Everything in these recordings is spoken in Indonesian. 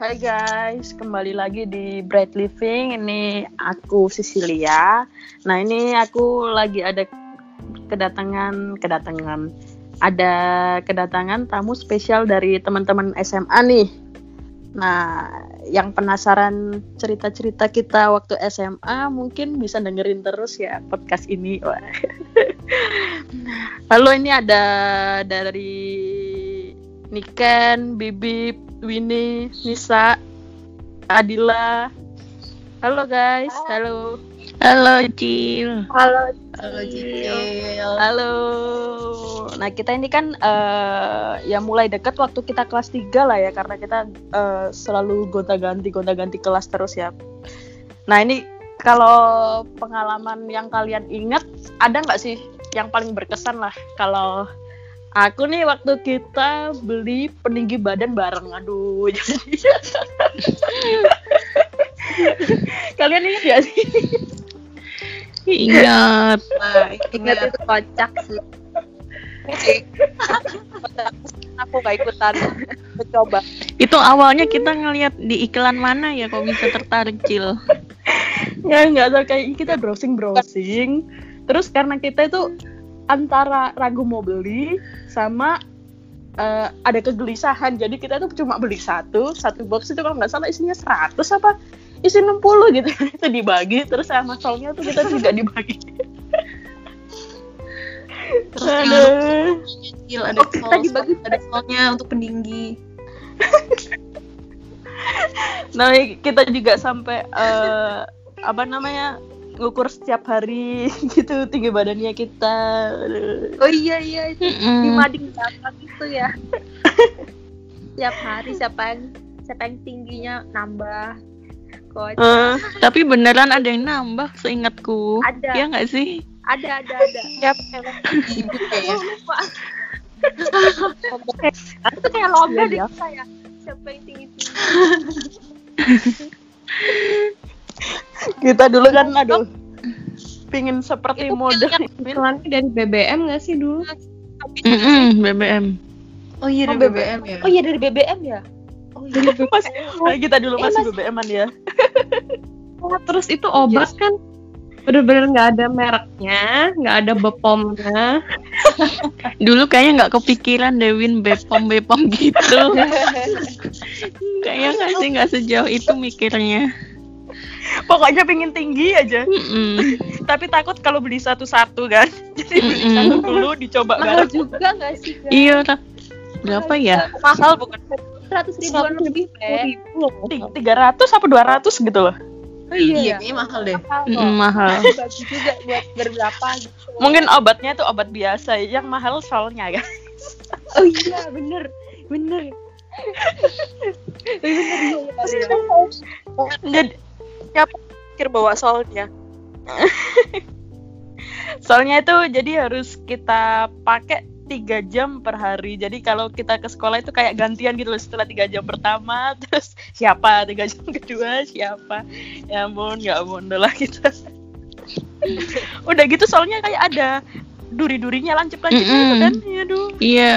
Hai guys, kembali lagi di Bright Living. Ini aku Cecilia. Nah, ini aku lagi ada kedatangan kedatangan ada kedatangan tamu spesial dari teman-teman SMA nih. Nah, yang penasaran cerita-cerita kita waktu SMA mungkin bisa dengerin terus ya podcast ini. Lalu ini ada dari Niken, Bibip, Winnie, Nisa, Adila. Halo guys, halo. Halo Cil. Halo, Halo Cil. Halo. Nah, kita ini kan eh, ya mulai dekat waktu kita kelas 3 lah ya karena kita eh, selalu gonta-ganti gonta-ganti kelas terus ya. Nah, ini kalau pengalaman yang kalian ingat ada nggak sih yang paling berkesan lah kalau Aku nih waktu kita beli peninggi badan bareng, aduh. Jadi kalian ingat gak sih? Ingat. Nah, ingat itu kocak sih. aku gak ikutan mencoba. Itu awalnya kita ngeliat di iklan mana ya kok bisa tertarik Cil? Ya nggak tahu kayak kita browsing browsing. Terus karena kita itu antara ragu mau beli sama eh, ada kegelisahan. Jadi kita tuh cuma beli satu, satu box itu kalau nggak salah isinya 100 apa isi 60 gitu. itu dibagi terus sama solnya tuh kita tidak dibagi. Terus Aduh. Cil ada Oh, kita dibagi. ada solnya untuk peninggi. Nah, kita juga sampai eh, apa namanya ngukur setiap hari gitu tinggi badannya kita. Oh iya iya itu Mm-mm. di mading itu ya. Tiap hari siapa yang siapa yang tingginya nambah. Eh, Tapi beneran ada yang nambah seingatku. Ada. Ya nggak sih? Ada ada ada. Siap emang ibu. Itu kayak lomba deh saya. Siapa yang tinggi tinggi. kita dulu kan aduh pingin seperti Itu model Iklannya dari BBM nggak sih dulu? Mm-mm, BBM. Oh iya Oh, dari BBM ya. Oh iya dari BBM ya. Oh iya. Mas, nah, kita dulu Eh, masih Mas. BBM-an ya Oh, terus itu obat kan bener-bener nggak ada mereknya, nggak ada bepomnya. Dulu kayaknya nggak kepikiran Dewin Bepom Bepom gitu. kayaknya nggak sih nggak sejauh itu mikirnya. pokoknya pingin tinggi aja Mm-mm. tapi takut kalau beli satu-satu kan jadi beli Mm-mm. satu dulu dicoba Mahal bareng juga nggak sih? guys? Iya, Ra. berapa ya? Mahal bukan? Seratus ribuan lebih, tiga ratus apa dua ratus gitu loh Oh iya. kayaknya mahal deh. Mahal. Mm-mm, mahal. Juga buat berberapa gitu. mungkin obatnya itu obat biasa yang mahal solnya kan Oh iya, bener. Bener. bener iya, iya, iya. jadi Siapa pikir bawa solnya? soalnya itu jadi harus kita pakai tiga jam per hari. Jadi kalau kita ke sekolah itu kayak gantian gitu loh setelah tiga jam pertama terus siapa? Tiga jam kedua siapa? Ya ampun ya ampun udah lah kita udah gitu soalnya kayak ada duri-durinya lancip-lancip gitu Mm-mm. kan? Aduh. Iya.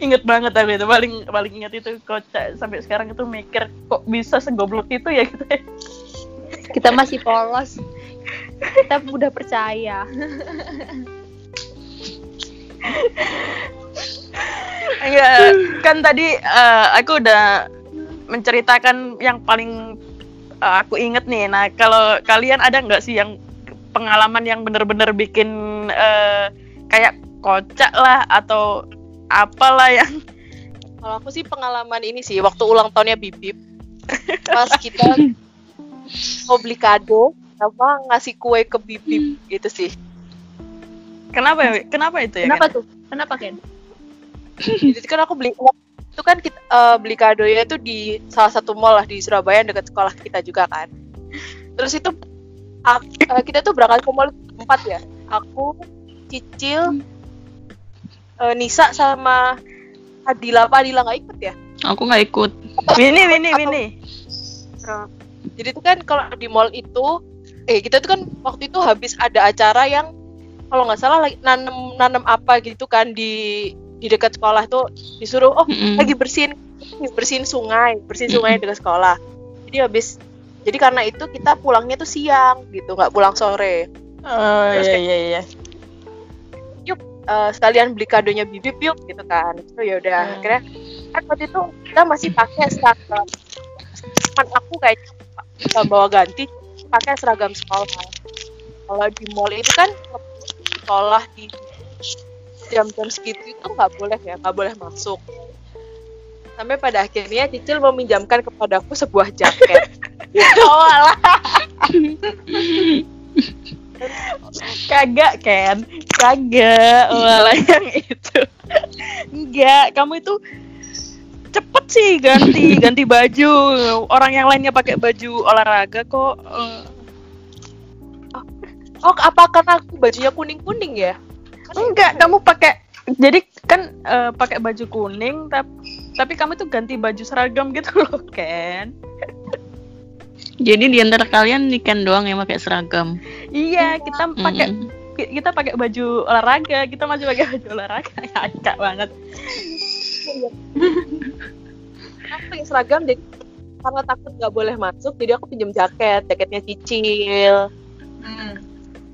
Inget banget aku itu paling paling inget itu kocak sampai sekarang itu mikir kok bisa segoblok itu ya gitu Kita masih polos. Kita udah percaya. Enggak, kan tadi eh, aku udah menceritakan yang paling eh, aku inget nih. Nah, kalau kalian ada nggak sih yang pengalaman yang bener-bener bikin eh, kayak kocak lah atau apalah yang Kalau aku sih pengalaman ini sih waktu ulang tahunnya Bibip. Pas kita mau beli kado sama ngasih kue ke Bibip gitu sih. kenapa ya? Kenapa itu ya? Kenapa Ken? tuh? Kenapa Ken? Jadi kan aku beli itu kan kita eh, beli kadonya itu di salah satu mall lah di Surabaya dekat sekolah kita juga kan. Terus itu eh, kita tuh berangkat ke mall empat ya. Aku, Cicil, eh, Nisa sama Adila. Apa Adila nggak ikut ya? Aku nggak ikut. Winnie, Winnie, Winnie. Nah, jadi itu kan kalau di mall itu, eh kita tuh kan waktu itu habis ada acara yang kalau nggak salah lagi nanem nanem apa gitu kan di di dekat sekolah tuh disuruh oh Mm-mm. lagi bersihin bersihin sungai bersihin sungai dekat sekolah jadi habis jadi karena itu kita pulangnya tuh siang gitu nggak pulang sore Oh Terus iya iya iya. Eh, sekalian beli kadonya bibip yuk gitu kan itu ya udah Hmm. akhirnya kan waktu itu kita masih pakai seragam teman aku kayaknya bawa ganti pakai seragam sekolah kalau di mall itu kan sekolah di jam-jam segitu itu nggak boleh ya nggak boleh masuk sampai pada akhirnya Cicil meminjamkan kepadaku sebuah jaket Oh alah. Kagak Ken, kagak malah yang itu. Enggak, kamu itu cepet sih ganti ganti baju. Orang yang lainnya pakai baju olahraga kok. eh, oh apa karena aku bajunya kuning kuning ya enggak, kamu pakai jadi kan eh, pakai baju kuning tapi tapi kamu tuh ganti baju seragam gitu loh, Ken. Jadi di antara kalian Niken doang yang pakai seragam. Iya, kita pakai Mm-mm. ki- kita pakai baju olahraga, kita masih pakai baju olahraga. Kacak banget. aku pakai seragam jadi karena takut nggak boleh masuk jadi aku pinjam jaket jaketnya cicil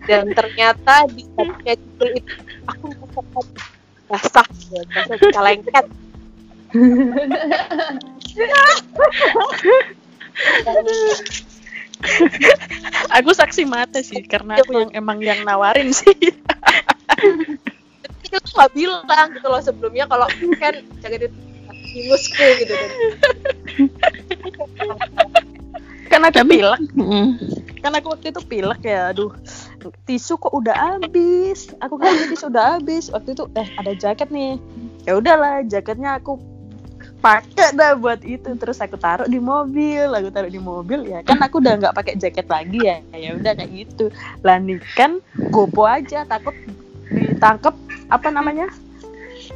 dan ternyata di jaketnya cicil itu aku merasakan basah ya, basah kalengket Aku saksi mata sih karena aku yang emang yang nawarin sih. cicil tuh nggak bilang gitu loh sebelumnya kalau kan jaket itu ingusku gitu kan Kan aku Tapi- pilek, kan aku waktu itu pilek ya. Aduh, tisu kok udah habis. Aku kan tisu udah habis. Waktu itu eh ada jaket nih. Ya udahlah, jaketnya aku pakai dah buat itu. Terus aku taruh di mobil aku taruh di mobil ya kan aku udah nggak pakai jaket lagi ya. Ya udah kayak gitu. Lah nih kan gopo aja takut ditangkep apa namanya?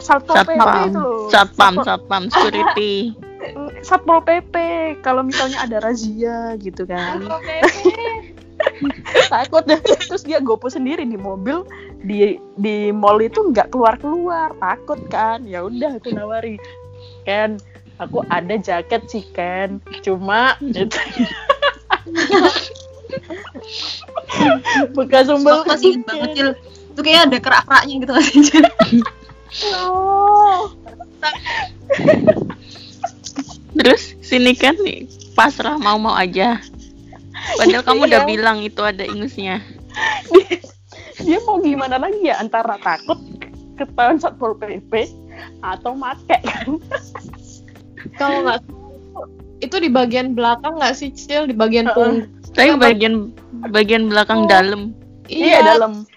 Satpol pp Satpam, itu loh. satpam, satpam security. satpol pp kalau misalnya ada razia gitu kan. Takut. Deh terus dia gopo sendiri di mobil di di mall itu nggak keluar keluar takut kan. Ya udah aku nawari Ken aku ada jaket sih Ken cuma itu bekas umbel Sumpah sih banget Cil. Itu kayaknya ada kerak-keraknya gitu kan Cil. Terus sini kan nih pasrah mau-mau aja. Padahal kamu udah Iya. bilang itu ada ingusnya. dia mau gimana lagi ya antara takut ketahuan satpol pp atau make kan? Kalau nggak itu di bagian belakang nggak sih Cil? Di bagian punggung. Tapi bagian bagian belakang dalam. iya. Dalam.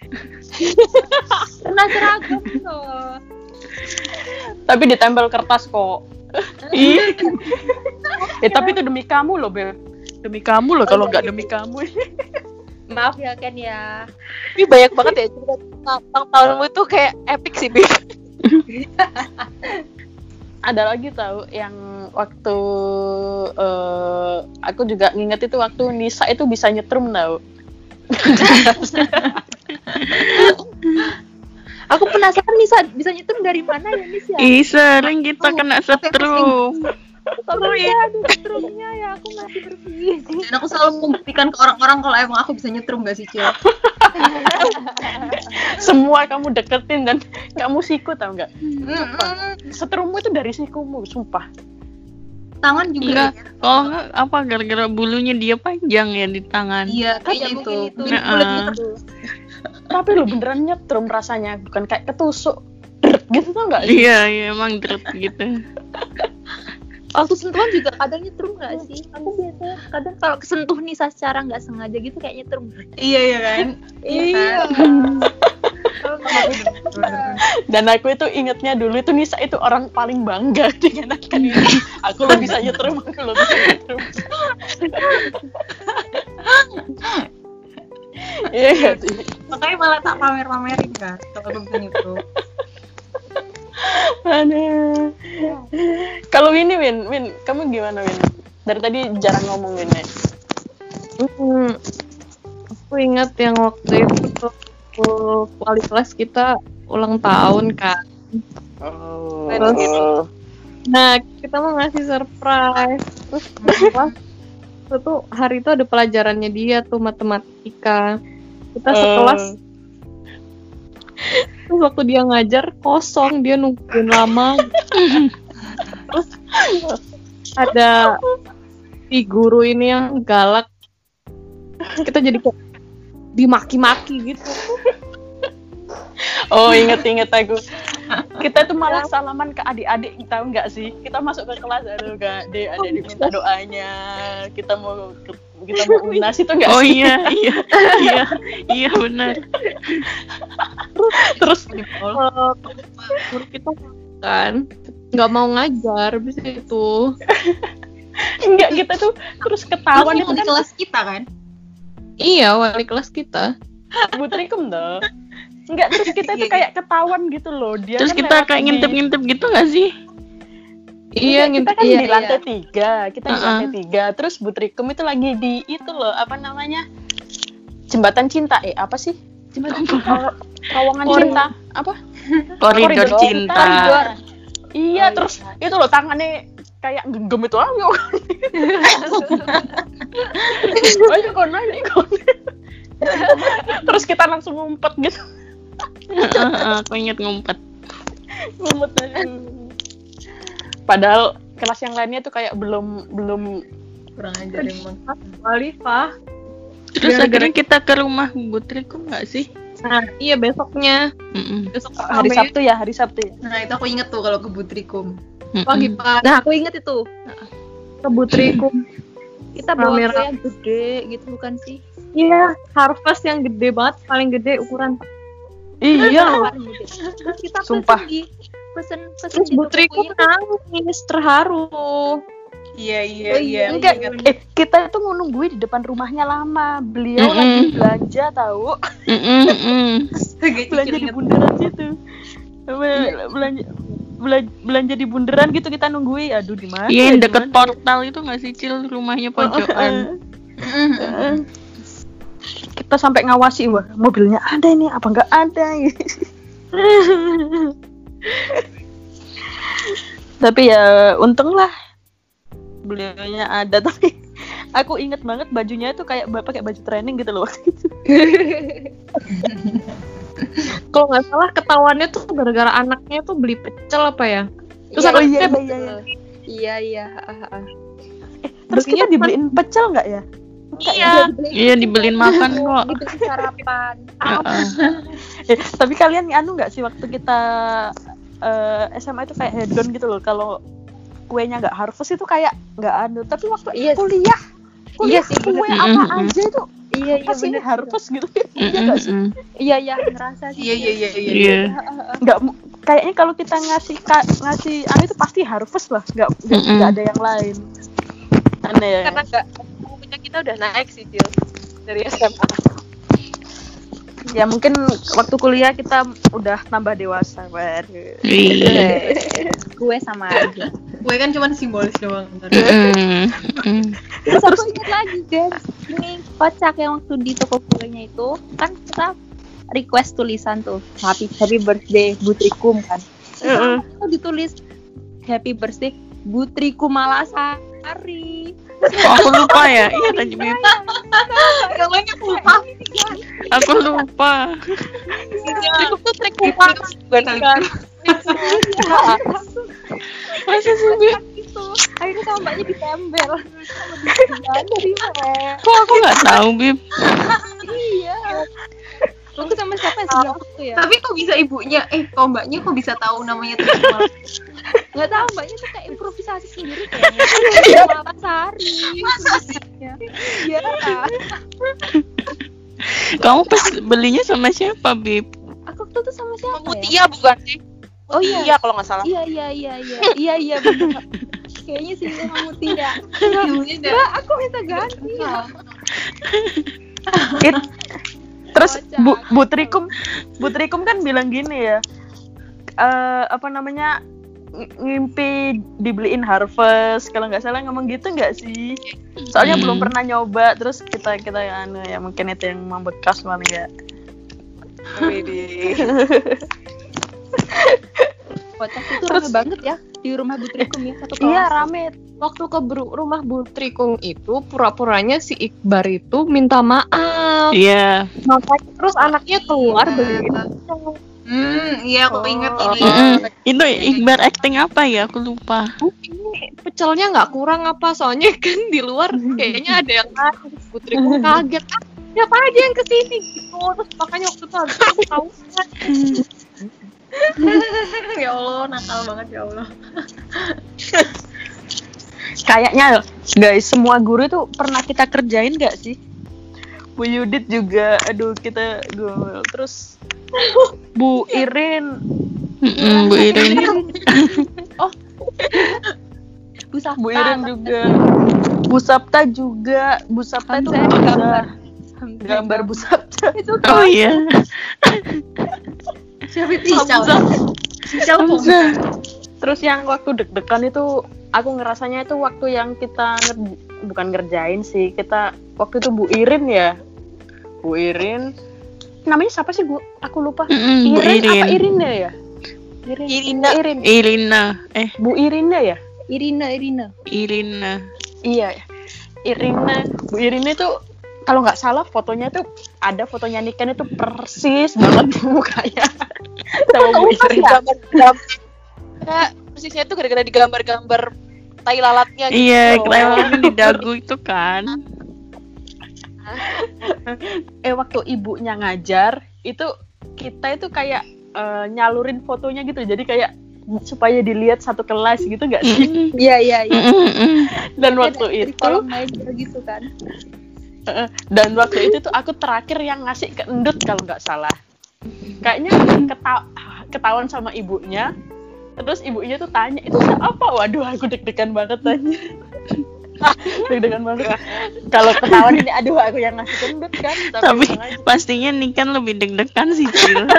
Kena seragam loh. tapi ditempel kertas kok. Iya. Eh tapi itu demi kamu loh beb demi kamu loh kalau nggak demi kamu. Maaf ya Ken ya. tapi banyak banget ya cerita tentang tahunmu itu kayak epic sih Bib. ada lagi tahu yang waktu eh, aku juga nginget itu waktu Nisa itu bisa nyetrum tau Aku penasaran bisa bisa nyetum dari mana ya Nis ya? Ih, sering kita kena setrum. Kalau ya ada setrumnya ya aku masih berpikir. dan aku selalu membuktikan ke orang-orang kalau emang aku bisa nyetrum gak sih Cil semua kamu deketin dan kamu siku tau nggak setrummu itu dari sikumu sumpah tangan juga Enggak, kalau enggak apa gara-gara bulunya dia panjang ya di tangan. iya Oh, kayaknya ya itu itu. Nah, ah. tuh. tapi lu beneran nyetrum rasanya bukan kayak ketusuk Dret, gitu tau nggak Iya, iya emang deret gitu. Waktu sentuhan juga kadang nyetrum nggak sih? Aku biasa kadang kalau kesentuh Nisa secara nggak sengaja gitu kayak nyetrum. iya iya kan? Iya. dan aku itu ingetnya dulu itu Nisa itu orang paling bangga dengan akan ini aku lo bisa nyetrum aku lo bisa nyetrum iya. Makanya malah tak pamer-pamerin kan kalau aku bisa nyetrum Aduh. Kalau Win, Win, Win, kamu gimana Win? Dari tadi jarang ngomong Win ya. Hmm, aku ingat yang waktu itu wali kelas kita ulang tahun kan Oh. Terus- Nah, kita mau ngasih surprise. Terus apa? Itu tuh hari itu ada pelajarannya dia tuh matematika. Kita sekelas. Terus waktu dia ngajar kosong, dia nungguin lama. Terus ada si guru ini yang galak. Kita jadi kayak dimaki-maki gitu. Oh inget-inget aku. Kita tuh malah salaman ke adik-adik tahu nggak sih? Kita masuk ke kelas aduh kak, adik adik diminta doanya. Kita mau kita mau unas itu nggak Oh sih? iya, iya, iya, iya benar. Terus Eh, guru kita kan nggak mau ngajar bis itu enggak kita tuh terus ketahuan itu di kan kelas kita kan? iya wali kelas kita butrikum tuh. Enggak terus kita tuh kayak ketahuan gitu loh. Dia Terus kan kita kayak di- ngintip-ngintip gitu gak sih? iya kita ngintip kan iya, di lantai tiga, kita di Uh-uh. lantai tiga. Terus Butrikum itu lagi di itu loh, apa namanya? Jembatan cinta, eh apa sih? Jembatan cinta, terowongan cinta, apa? Koridor cinta. Koridor. Iya, Oh, iya. terus itu loh tangannya kayak genggam itu ayo. ayo kono, ayo kono. terus kita langsung ngumpet gitu. Heeh, Aku inget ngumpet. Ngumpet aja. Padahal kelas yang lainnya tuh kayak belum belum Kurang ajar emang. Walifah Terus Gara-gara- akhirnya kita ke rumah Butriku nggak sih? nah iya besoknya Mm-mm. besok hari. Sabtu ya, hari Sabtu ya. Nah itu aku inget tuh kalau ke Butrikum. Mm-mm. pagi pagi Nah, aku inget itu. ke Butrikum Kita bawa yang gede gitu bukan sih? iya harvest yang gede banget paling gede ukuran Iya. Terus kita Sumpah. pesen di pesen pesen terus Butrikum nangis terharu Iya iya Oh, iya. iya. Enggak, eh kita tuh nungguin di depan rumahnya lama. Beliau Mm-mm. lagi belanja tahu, Mm-mm, mm-mm. Agak belanja di bundaran situ. Bel- Belanja bela- belanja di bundaran gitu kita nungguin. Aduh di mana? Iya Di deket mana? portal itu nggak sih Cil rumahnya pojokan. Heeh. Kita sampai ngawasi wah mobilnya ada ini apa enggak ada tapi ya untung lah beliaunya ada tapi aku inget banget bajunya itu kayak ba- pakai baju training gitu loh waktu itu kalau nggak salah ketahuannya tuh gara-gara anaknya tuh beli pecel apa ya terus Iya, anaknya iya, iya, iya. Iya iya. ah, ah. terus kita dibeliin pecel nggak ya iya Iya dibeliin makan kok. Sarapan. Eh, tapi kalian anu nggak sih waktu kita eh, SMA itu kayak hedon gitu loh kalau kuenya nggak harvest itu kayak nggak anu tapi waktu Iya sih. kuliah Iya kuliah sih, kue bener. apa Mm-mm. aja itu Iya iya pasti bener. harvest gitu iya nggak sih mm. Iya iya ngerasa sih. Iya iya iya iya. Iya. nggak kayaknya kalau kita ngasih ka- ngasih anu itu pasti harvest lah nggak nggak Mm-mm. nggak ada yang lain aneh ya Karena enggak punya kita udah naik sih, Cil. Dari SMA. Ya mungkin waktu kuliah kita udah tambah dewasa baru Iya. Kue sama aja. Gue kan cuma simbolis doang. Mm. Terus aku ingat lagi guys, ini kocak yang waktu di toko kuenya itu kan kita request tulisan tuh happy happy birthday Butrikum kan. Itu ditulis happy birthday Butrikum Malasari. Oh, aku lupa ya. Iya tadi Bib. Namanya aku lupa. Aku lupa. Cukup tuh trik bukan bukan Masa sih Bib? Itu akhirnya sama mbaknya ditempel. Sama di mana? Kok aku nggak tahu Bib? Iya. Waktu sama siapa sebelah aku ya? Tapi kok bisa ibunya? Eh, kok mbaknya kok bisa tahu namanya? Nggak tahu mbaknya tuh kayak improvisasi sendiri kayaknya. Malasari. Iya. Kamu pas belinya sama siapa Bib? Aku waktu itu sama siapa ya? Mutia bukan sih? Oh iya. Iya kalau nggak salah. Iya iya iya iya iya iya benar. Kayaknya sih sama Mutia. Ibunya udah Mbak, aku minta ganti. It- terus bu butrikum butrikum kan bilang gini ya eh apa namanya ngimpi dibeliin harvest kalau nggak salah ngomong gitu nggak sih soalnya Hmm. belum pernah nyoba terus kita kita anu ya mungkin itu yang membekas paling ya Widih. kocak itu rame banget ya di rumah Butrikum ya satu kelas. Iya rame. Waktu ke rumah Bu Trikung itu pura-puranya si Iqbar itu minta maaf. Iya. Makanya terus anaknya keluar beliin Hmm, iya aku inget ini. Mm-mm. Itu Iqbal acting apa ya? Aku lupa. ini pecelnya nggak kurang apa soalnya kan di luar kayaknya ada yang lain putriku kaget ah siapa aja yang ke sini gitu terus makanya waktu itu aku tahu ya Allah, nakal banget ya Allah. Kayaknya guys semua guru itu pernah kita kerjain gak sih? Bu Yudit juga, aduh kita gomel. Terus Bu Irin, Mm-mm, Bu Irin. Bu Safta, Bu Irin juga, Bu Sapta juga, Bu Sapta itu gambar, gambar. gambar Bu Sapta. itu Oh iya. Siapa itu? Terus yang waktu deg-degan itu aku ngerasanya itu waktu yang kita bukan ngerjain sih, kita waktu itu Bu Irin ya. Bu Irin namanya siapa sih Bu? Aku lupa. Mm-mm, Bu Irin, apa Irin. Irina ya? Irin. Irina. Irin. Irina. Eh, Bu Irina ya? Irina Irina. Irina. Iya. Irina. Bu Irina itu kalau nggak salah fotonya tuh ada fotonya Niken itu persis banget mukanya sama Bu Irin. Gambar-gambar. Ya, persisnya itu gara-gara digambar-gambar tai lalatnya gitu. Iya, kelewatan di dagu itu kan. Eh waktu ibunya ngajar itu kita itu kayak eh, nyalurin fotonya gitu. Jadi kayak supaya dilihat satu kelas gitu nggak sih? Iya iya iya. Dan Ada waktu itu gitu kan. Heeh. dan waktu itu tuh aku terakhir yang ngasih ke Endut kalau nggak salah kayaknya keta ketahuan sama ibunya terus ibunya tuh tanya itu siapa waduh aku deg-degan banget tanya deg-degan banget. Kalau ketahuan ini aduh aku yang ngasih ke Endut kan Tapi sengaja. pastinya nih kan lebih deg-degan sih, Cil.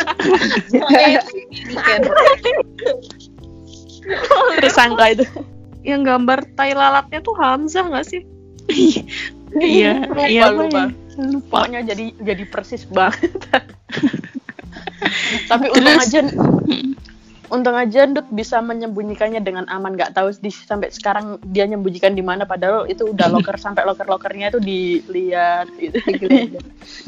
tersangka itu. Yang gambar tai lalatnya tuh Hamzah nggak sih? Iya, lupa iya lupa. lupa. pokoknya jadi jadi persis banget. Tapi untung Terus- aja untung aja Ndut bisa menyembunyikannya dengan aman nggak tahu di sampai sekarang dia nyembunyikan di mana padahal itu udah loker sampai loker lokernya itu dilihat gitu.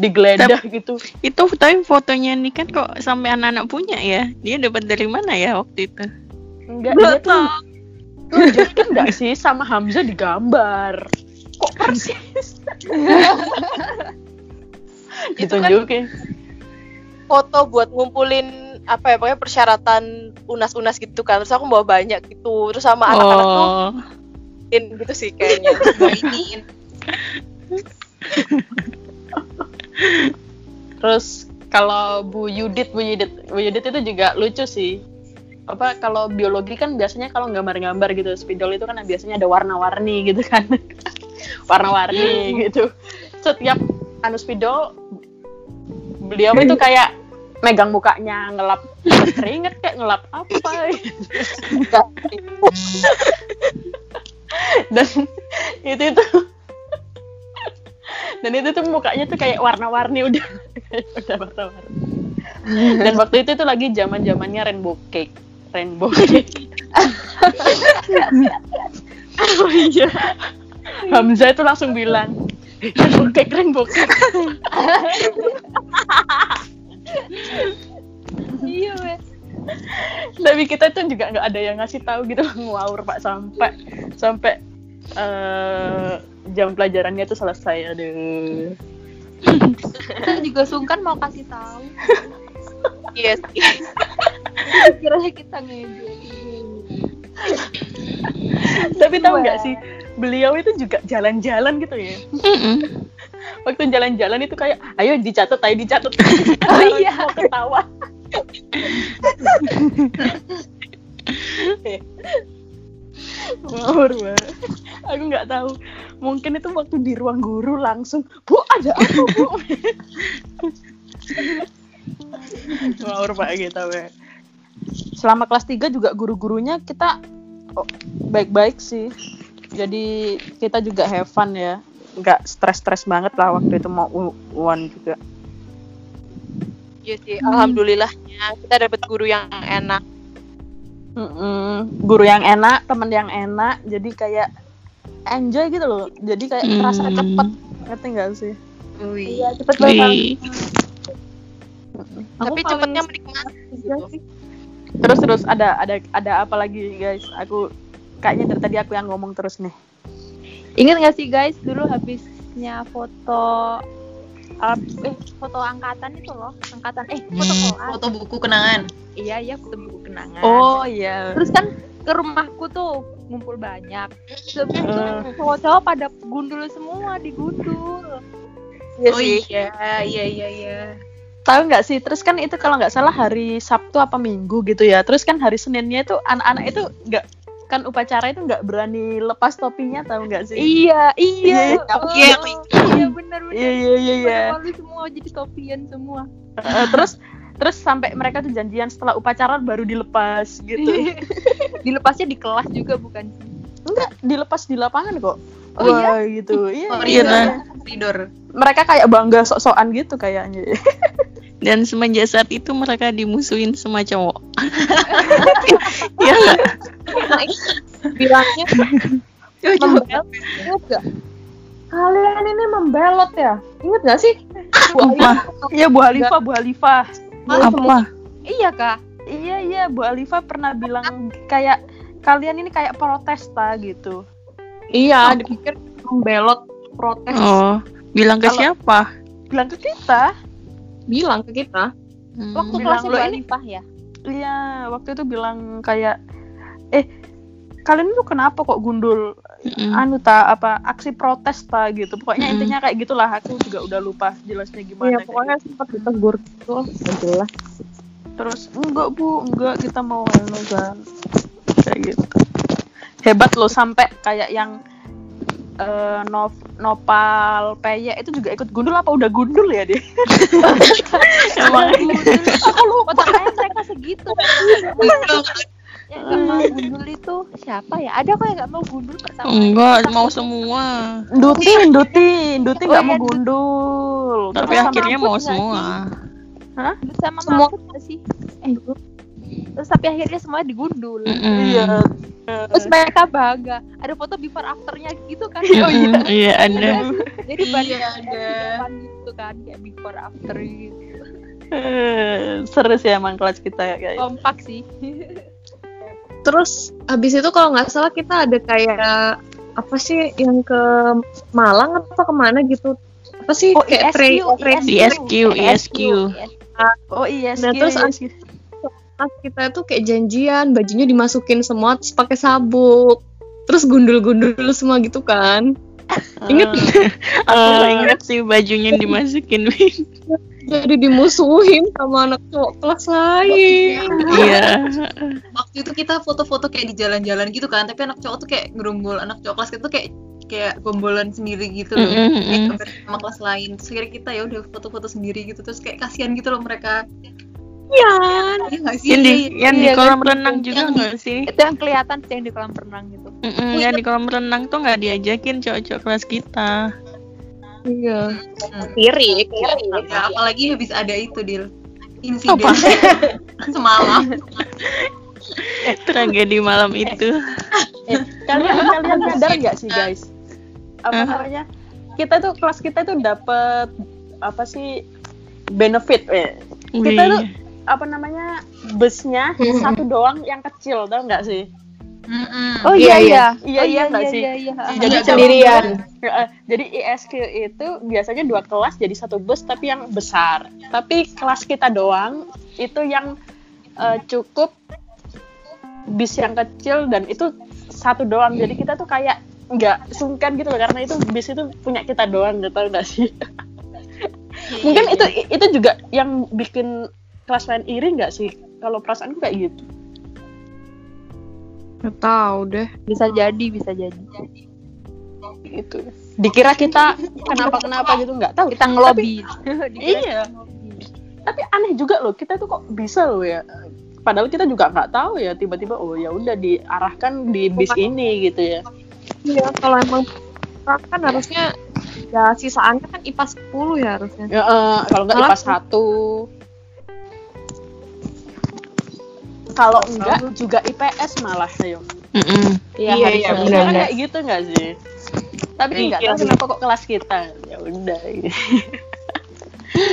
digeledah gitu Itu tapi fotonya nih kan kok sampai anak-anak punya ya? Dia dapat dari mana ya waktu itu? enggak dia tuh tunjukin nggak sih sama Hamzah digambar kok persis ditunjukin foto buat ngumpulin apa ya pokoknya persyaratan unas-unas gitu kan terus aku bawa banyak gitu terus sama anak-anak tuh Oh, in gitu sih kayaknya Terus kalau Bu Yudit, Bu Yudit, Bu Yudit itu juga lucu sih. Apa kalau biologi kan biasanya kalau gambar-gambar gitu, spidol itu kan biasanya ada warna-warni gitu kan. warna-warni gitu. Setiap anu spidol beliau itu kayak megang mukanya ngelap keringet kayak ngelap apa. Dan itu itu dan itu tuh mukanya tuh kayak warna-warni udah udah warna-warni. Dan waktu itu tuh lagi zaman zamannya rainbow cake rainbow cake. Oh iya. Hamzah itu langsung bilang rainbow cake rainbow cake Iya wes. tapi kita tuh juga nggak ada yang ngasih tahu gitu ngawur pak sampai sampai eh, jam pelajarannya tuh selesai aduh Kita juga sungkan mau kasih tahu. iya sih Kiranya kita ngejek. tapi tahu nggak sih beliau itu juga jalan-jalan gitu ya. Waktu jalan-jalan itu kayak ayo dicatat ayo dicatat. Oh iya. mau ketawa. Ngawur banget aku nggak tahu. Mungkin itu waktu di ruang guru langsung bu ada apa bu? Ngawur pak gitu we. selama kelas 3 juga guru-gurunya kita oh, baik-baik sih. Jadi kita juga have fun ya nggak stres-stres banget lah waktu itu mau U- UAN juga iya sih alhamdulillahnya kita dapat guru yang enak Mm-mm. guru yang enak teman yang enak jadi kayak enjoy gitu loh jadi kayak Hmm. terasa cepet ngerti nggak sih. Iya, cepet banget. Tapi paling cepetnya menikmati. Sih. terus terus ada ada ada apa lagi guys aku kayaknya dari tadi aku yang ngomong terus nih Ingat gak sih guys, dulu habisnya foto uh, eh foto angkatan itu loh, angkatan eh foto Hmm, koas. foto buku kenangan. Iya iya foto buku kenangan. oh iya Terus kan ke rumahku tuh ngumpul banyak. Sebelum Eh. cowok-cowok pada gundul semua digundul. oh iya, iya, iya, iya. tahu nggak sih terus kan itu kalau nggak salah hari Sabtu apa Minggu gitu ya terus kan hari Seninnya itu anak-anak itu nggak kan upacara itu nggak berani lepas topinya tahu nggak sih Iya iya. Iya, Oh, iya. iya benar benar. iya iya iya iya Malu semua jadi topian semua. Eh, terus terus sampai mereka tuh janjian setelah upacara baru dilepas gitu Dilepasnya di kelas juga bukan enggak dilepas di lapangan kok Oh, Wah, gitu iya, Oh, iya. Koridor. Koridor. mereka kayak bangga sok-sokan gitu kayaknya Dan semenjak saat itu mereka dimusuhin sama cowok. Iya nggak? bilangnya membelot gak kalian ini membelot ya inget gak sih Apa? iya Bu Halifah Bu Halifah Apa? Iya kak. iya iya Bu Halifah pernah bilang kayak kalian ini kayak protes ta gitu iya dipikir membelot protes Oh, bilang ke Kalau- siapa? bilang ke kita bilang ke kita Waktu Bilang, kelasnya "Lo ini- ya. Iya, waktu itu bilang kayak eh kalian itu kenapa kok gundul Mm-mm. anu ta apa aksi protes ta gitu. Pokoknya Mm. intinya kayak gitulah. Aku juga udah lupa jelasnya gimana. Iya, pokoknya sempat ditegur gitu jelas Terus enggak Bu, enggak kita mau anu kan. Kayak gitu. Hebat loh sampai kayak yang eh, nov, nopal peye itu juga ikut gundul apa udah gundul ya dia? Emang Aku lupa. Mereka segitu. yang gak mau gundul itu siapa ya? Ada kok yang gak mau gundul pertama. enggak mau semua. Nduti, Nduti, Nduti Oh, nggak iya, mau gundul. Tapi akhirnya mau semua. Gundul sama Semua- sih? Eh, Terus tapi akhirnya semuanya digundul. Mm-mm. Iya. Terus mereka bangga. Ada foto before afternya gitu kan. Mm-mm. Iya ada. Jadi balik Iya, ada. depan gitu kan kayak before after gitu. Eh, Seru sih emang kelas kita ya kayak. Kompak sih. terus habis itu kalau nggak salah kita ada kayak apa sih yang ke Malang atau ke mana gitu apa sih Oh, kayak ISQ, pre- pre- ISQ, ISQ. Oh iya, Nah, terus iya, skill. Pas kita tuh kayak janjian bajunya dimasukin semua terus pakai sabuk terus gundul-gundul semua gitu kan Ingat Aku ingat sih bajunya dimasukin jadi dimusuhin sama anak cowok kelas lain Iya. Waktu itu kita foto-foto kayak di jalan-jalan gitu kan, tapi anak cowok tuh kayak gerombol, anak cowok kelas kita tuh kayak kayak gombolan sendiri gitu loh. Kayak mm. gambar sama kelas lain. Terus akhirnya kita ya udah foto-foto sendiri gitu, terus kayak kasihan gitu loh mereka. Ya Iya nggak sih? Yang di, Iya, iya. yang di Iya, kolam kan? renang juga Yang di- nggak sih? Itu yang kelihatan tuh yang di kolam renang gitu. Mm-mm, yang di kolam renang tuh nggak diajakin cowok-cowok kelas kita. iya kiri Ya, apalagi habis ada itu deal insiden Apa? semalam. Tragedi malam itu. Kalian kalian sadar nggak sih guys? Apa namanya? Kita tuh kelas kita tuh dapat apa sih benefit? Eh, Kita tuh apa namanya busnya satu doang yang kecil, tau nggak sih? Mm-mm. Oh Iya, iya iya. iya. Iya, Oh, iya nggak sih? Iya iya. Jadi sendirian. Jadi ISQ itu biasanya dua kelas jadi satu bus tapi yang besar. Tapi kelas kita doang itu yang eh, cukup bis yang kecil dan itu satu doang. Jadi kita tuh kayak nggak sungkan gitu loh karena itu bis itu punya kita doang gitu nggak sih? Iya, Mungkin iya, itu iya. itu juga yang bikin kelas lain iri nggak sih? Kalau perasaanku kayak gitu. nggak tahu deh Bisa jadi, bisa jadi. Gitu. Dikira kita kenapa kenapa gitu nggak tahu. Kita ngelobi. Iya. tapi aneh juga loh kita tuh kok bisa loh ya padahal kita juga nggak tahu ya tiba-tiba oh ya udah diarahkan di bis ini gitu ya iya kalau emang kan harusnya ya sisaannya kan IPA 10 ya harusnya ya eh, kalau nggak Malah- IPA satu kalau enggak juga IPS malah ayo Mm-mm. Iya, harus iya, harusnya benar, kan kayak gitu nggak sih tapi Iya nggak tahu sih. kenapa kok kelas kita ya udah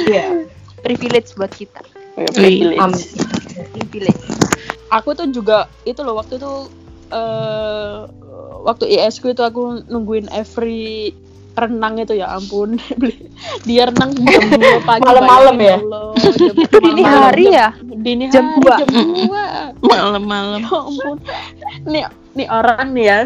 Iya. privilege buat kita Ya, Wih, privilege. Amin. privilege aku tuh juga itu loh waktu itu eh waktu ISku itu aku nungguin every renang itu ya ampun dia renang jam 2 pagi Malam-malam ya? Allah, jam- dini malam-malam, hari jam- ya dini Jam hari dua. jam 2 Malam-malam. ya ampun. Nih nih orang nih ya.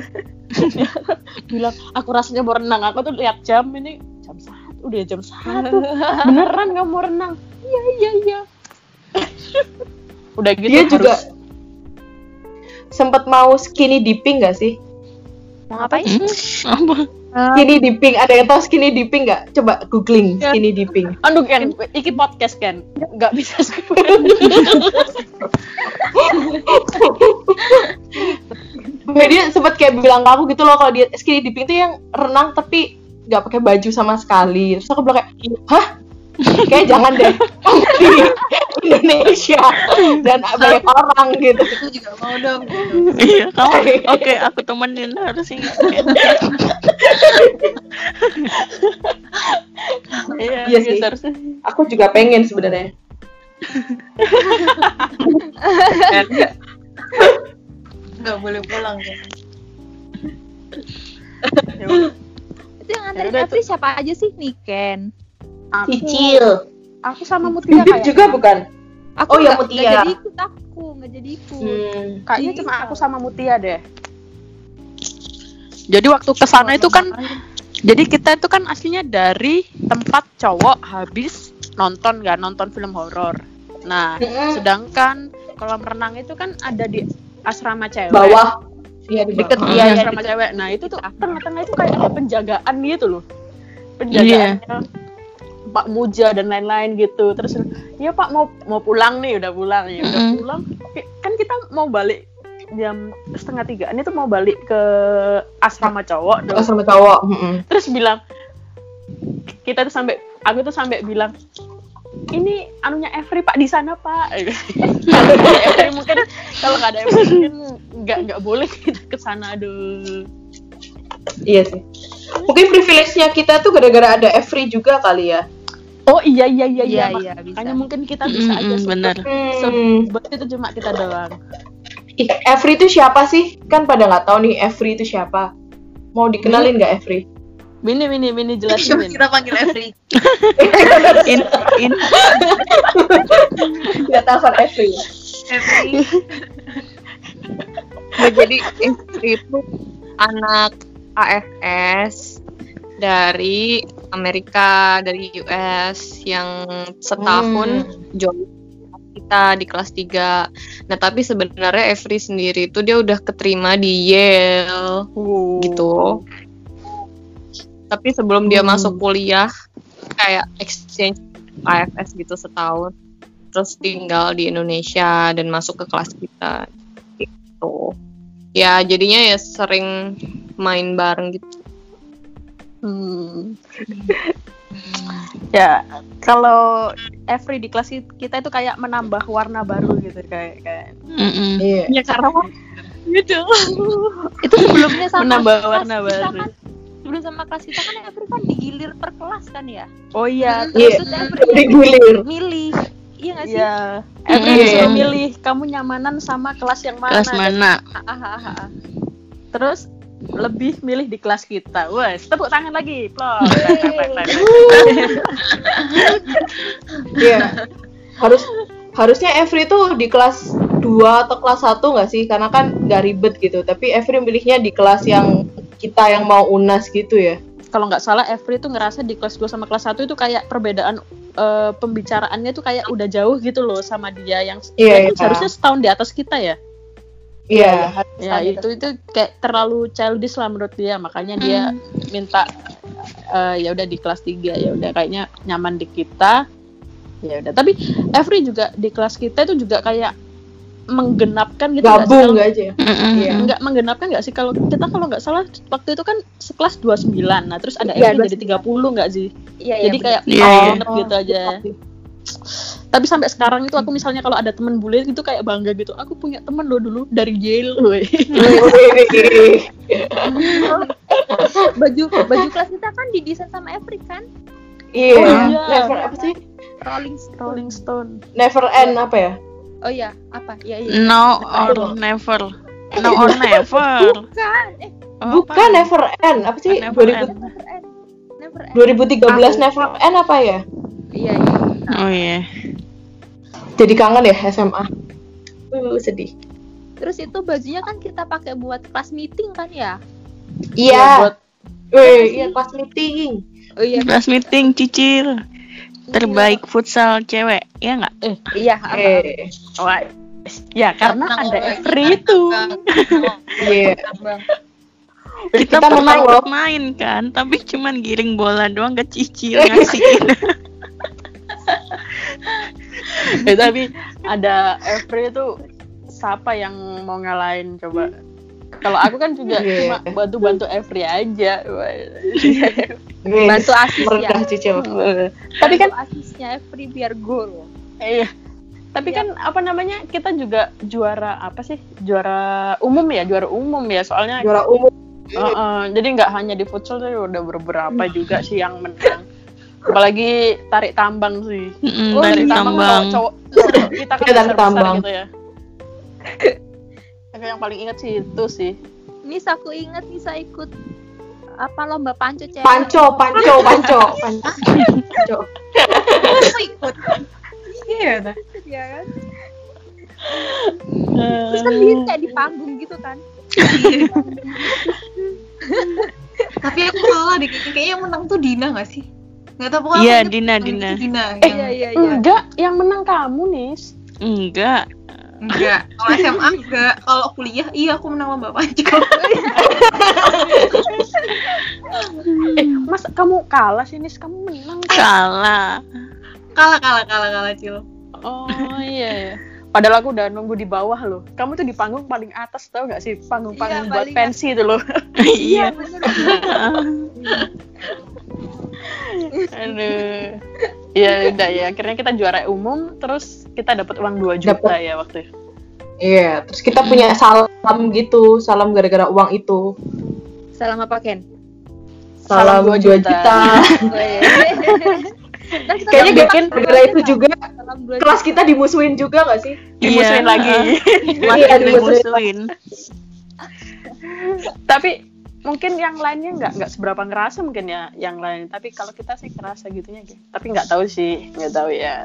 Bilang aku rasanya mau renang. Aku tuh lihat jam ini jam satu udah jam satu. Beneran nggak mau renang? Iya iya iya. Udah gitu Dia juga harus- sempat mau skinny dipping gak sih? mau ngapain? Apa? Skinny dipping, ada yang tahu skinny dipping nggak? Coba googling Ya. skinny dipping. Aduh Ken, iki podcast Ken, nggak bisa dia sempat kayak bilang ke aku gitu loh kalau dia skinny dipping tuh yang renang tapi nggak pakai baju sama sekali. Terus aku bilang kayak, hah? Kayak jangan deh di Indonesia dan banyak orang gitu. Aku juga mau dong. gitu. Iya, kamu. Oke, aku temenin harus ingat. Iya, Iya sih. gitu harusnya. Aku juga pengen sebenarnya. Nggak boleh pulang kan. Ya itu yang nganterin Yaudah, Apri siapa aja sih Niken Aku, Cicil. aku sama Mutia Bibit kayak juga bukan? aku Oh, nggak- ya, nggak Mutia. jadi ikut aku nggak jadi ikut Hmm. kayaknya cuma aku sama Mutia deh. Jadi waktu ke sana itu kan jadi kita itu kan aslinya dari tempat cowok habis nonton kan, nonton film horor. Nah, sedangkan kolam renang itu kan ada di asrama cewek. Bawah. Iya di Deket bawah. iya, Iya, asrama cewek. Nah, itu tuh tengah-tengah itu kayak ada penjagaan gitu loh. Penjagaannya Iya. Pak Muja dan lain-lain gitu. Terus, ya Pak mau mau pulang nih, udah pulang ya, udah pulang. Kan kita mau balik jam setengah tigaan itu mau balik ke asrama cowok dong. Sama cowok. Terus bilang kita tuh sampai aku tuh sampai bilang ini anunya Every pak di sana pak Kalau nggak ada Every mungkin kalau nggak ada Every mungkin nggak nggak boleh kita ke sana aduh Iya sih. Mungkin privilege-nya kita tuh gara-gara ada Every juga kali ya. Oh iya iya iya iya, iya iya bisa makanya mungkin kita bisa aja Mm-mm, bener. Hmm. sebut itu cuma kita doang Ih, Every itu siapa sih? Kan pada nggak tahu nih Every itu siapa. Mau dikenalin nggak Every? Mini Mini Mini jelasin Min. Kita panggil Every. In, in, Nggak telepon Every. Every. Nah, jadi istri itu anak AFS dari Amerika, dari US yang setahun join kita di kelas 3. Nah, tapi sebenarnya Every sendiri itu dia udah keterima di Yale Wow. gitu. Tapi sebelum dia Hmm. masuk kuliah kayak exchange AFS gitu setahun. Terus tinggal di Indonesia dan masuk ke kelas kita gitu. Ya, jadinya ya sering main bareng gitu. Hmm. ya kalau Every di kelas kita itu kayak menambah warna baru gitu kayak kayak mm-mm. Iya. Ya karena gitu. itu sebelumnya sama Menambah kelas warna kita baru. kan sebelum sama kelas kita kan Apri kan digilir per kelas kan ya oh iya terus Apri yang Digilir. milih iya nggak sih Iya. Every disuruh milih kamu nyamanan sama kelas yang mana. Kelas mana? Ah, ah, ah. Terus lebih milih di kelas kita. Wes, tepuk tangan lagi. Plok. Iya. Harus harusnya Every itu di kelas 2 atau kelas 1 nggak sih? Karena kan nggak ribet gitu. Tapi Every milihnya di kelas yang kita yang mau unas gitu ya. Kalau nggak salah Every tuh ngerasa di kelas 2 sama kelas 1 itu kayak perbedaan eh, pembicaraannya tuh kayak udah jauh gitu loh sama dia yang Iya, dia tuh iya. seharusnya setahun di atas kita ya. Iya. Ya itu itu kayak terlalu childish lah menurut dia, makanya dia minta eh, ya udah di kelas 3 ya udah kayaknya nyaman di kita. Ya udah, tapi Every juga di kelas kita itu juga kayak menggenapkan gitu nggak sih? Gabung Kalau- nggak aja. Mm-mm. Iya. Enggak menggenapkan nggak sih kalau kita kalau nggak salah waktu itu kan sekelas 29. Nah, terus ada Iya, Every jadi 30 nggak sih? iya iya jadi kayak Iya, oh, iya. genep gitu aja. Tapi sampai sekarang itu aku misalnya kalau ada temen bule itu kayak bangga gitu aku punya temen lo dulu dari jail woi. baju baju kelas kita kan didesain sama Every kan Iya, Oh, iya. never apa sih? Rolling Stone Rolling Stone Never end apa ya? oh iya apa ya iya No or never. No or never. bukan eh Oh, Bukan apa? never end, apa sih? Never 2000 end. never end never end 2013 never end apa ya? iya iya Oh iya. Jadi kangen ya SMA. Uh, sedih. terus itu bajunya kan kita pakai buat kelas meeting kan ya Iya. buat Weh, iya kelas meeting. oh iya Kelas meeting cicil. Terbaik futsal cewek, ya nggak? iya apa? Eh, wah ya karena Tenang, ada. Every itu iya. Bang. Kita, Kita pernah menang main kan, tapi cuman giring bola doang ke cicil ngasihin. Eh, tapi ada Every itu siapa yang mau ngalahin? Coba. Kalau aku kan juga Iya. cuma bantu-bantu Every aja. Weh, bantu asis ya merendah cicil. tapi kan asisnya Every biar gol. Iya. Tapi kan apa namanya kita juga juara apa sih juara umum ya juara umum ya soalnya Juara umum. Heeh, jadi nggak hanya di futsal tapi udah beberapa juga sih yang menang apalagi tarik tambang sih Mm, Oh, tarik tambang. cowok, cowok kita kan tarik tambang. gitu ya Aku yang paling ingat sih itu sih Nis aku inget Nisa ikut apa lomba panco cewek Panco, panco, panco, panco. panco. aku ikut Iya, ya kan terus kan dia kayak di panggung gitu kan Tapi aku salah deh, kayaknya yang menang tuh Dina gak sih? Gak tau pokoknya Iya, Dina, yang Dina. Dina Eh, yang... iya iya iya enggak yang menang kamu nis Enggak. Enggak, kalau SMA enggak Kalau kuliah, iya aku menang lomba panco eh mas kamu kalah sih nis kamu menang kok. Salah. Kalah, kalah, kalah, kalah, Cil oh iya ya Padahal aku udah nunggu di bawah loh. Kamu tuh di panggung paling atas tau gak sih? Panggung-panggung Iya, buat pensi itu loh. Iya. Aduh. Ya udah ya. Akhirnya kita juara umum, terus kita dapat uang 2 juta Dapet. ya waktu itu. Iya, terus kita punya salam gitu, salam gara-gara uang itu. salam apa Ken Salam, Salam 2 dua juta. juta. Oh, iya. Kayaknya dua gara-gara itu juga kelas kita dimusuhin juga gak sih? Dimusuhin Iya, lagi. Iya, Makin dimusuhin. dimusuhin. Tapi mungkin yang lainnya nggak nggak seberapa ngerasa mungkin ya yang lain. Tapi kalau kita sih ngerasa gitunya gitu. Tapi nggak tahu sih, nggak tahu ya.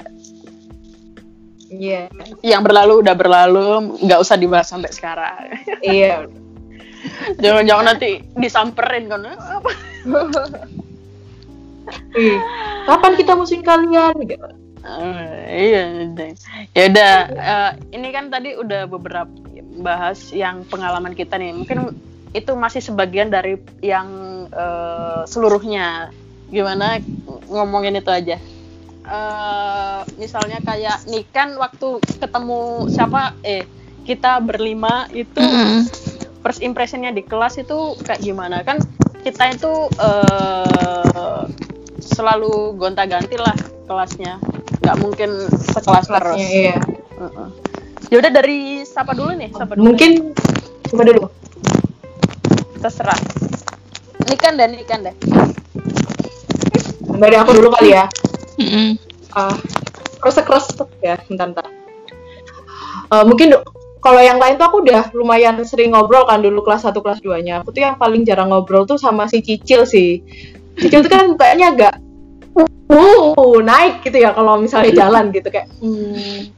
Iya. Yang berlalu udah berlalu, nggak usah dibahas sampai sekarang. Iya. Jangan-jangan nanti disamperin kan? Apa? Ih, Kapan kita musuhin kalian? Gitu. Eh, iya, ya udah. eh, ini kan tadi udah beberapa bahas yang pengalaman kita nih. Mungkin itu masih sebagian dari yang eh, seluruhnya. Gimana ngomongin itu aja? Eh, misalnya kayak nih kan waktu ketemu siapa? Eh, kita berlima itu Mm. first impressionnya di kelas itu kayak gimana kan kita itu eh, selalu gonta-ganti lah kelasnya nggak mungkin sekelas terus iya. Heeh. ya udah dari siapa dulu nih siapa dulu Mungkin coba dulu. Terserah Nikan deh Nikan deh Dari aku dulu kali ya. Mm-mm. Ah, kresek kresek ya, bentar bentar. Eh, mungkin kalau yang lain tuh aku udah lumayan sering ngobrol kan dulu kelas 1 kelas 2 nya. Aku tuh yang paling jarang ngobrol tuh sama si Cicil sih. Cicil tuh kan kayaknya agak uh, naik gitu ya kalau misalnya jalan gitu kayak hmm.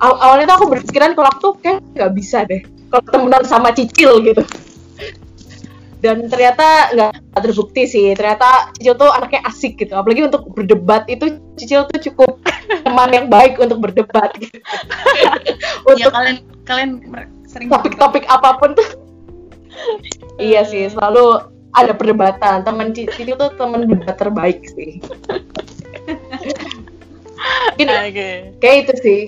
Aw- awalnya tuh aku berpikiran kalau aku tuh kayak nggak bisa deh kalau temenan sama Cicil gitu dan ternyata nggak terbukti sih. Ternyata Cicil tuh anaknya asik gitu. Apalagi untuk berdebat itu Cicil tuh cukup teman yang baik untuk berdebat. Gitu. Ya untuk kalian kalian mer- sering topik-topik apa pun tuh. Iya sih selalu ada perdebatan. Teman Ci- Cicil tuh teman debat terbaik sih. Mungkin oke. kayak itu sih.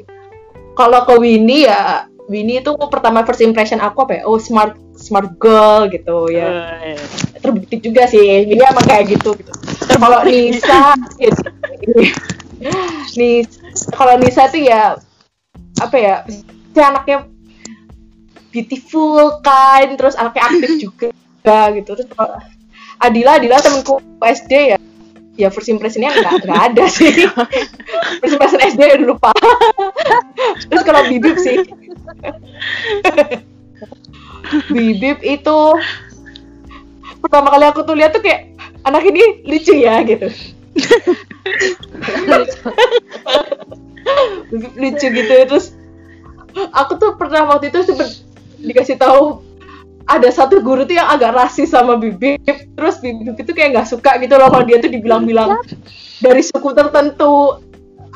Kalau ke Winnie ya Winnie itu pertama first impression aku apa ya? Oh smart smart girl gitu ya. Eh, terbukti juga sih jadi emang kayak gitu gitu. Kalau Nisa ya, nih kalau Nisa tuh ya apa ya si anaknya beautiful kind terus anaknya aktif juga gitu. Terus kalau Adila Adila temanku SD ya. Ya first impressionnya nggak nggak ada sih. First impression SD ya udah lupa. Terus kalau Bibip sih Bibip itu. Pertama kali aku tuh lihat tuh kayak anak ini lucu ya gitu. Lucu gitu terus aku tuh pernah waktu itu sempet dikasih tahu ada satu guru tuh yang agak rasis sama Bibip terus Bibip itu kayak nggak suka gitu loh kalau dia tuh dibilang-bilang dari suku tertentu.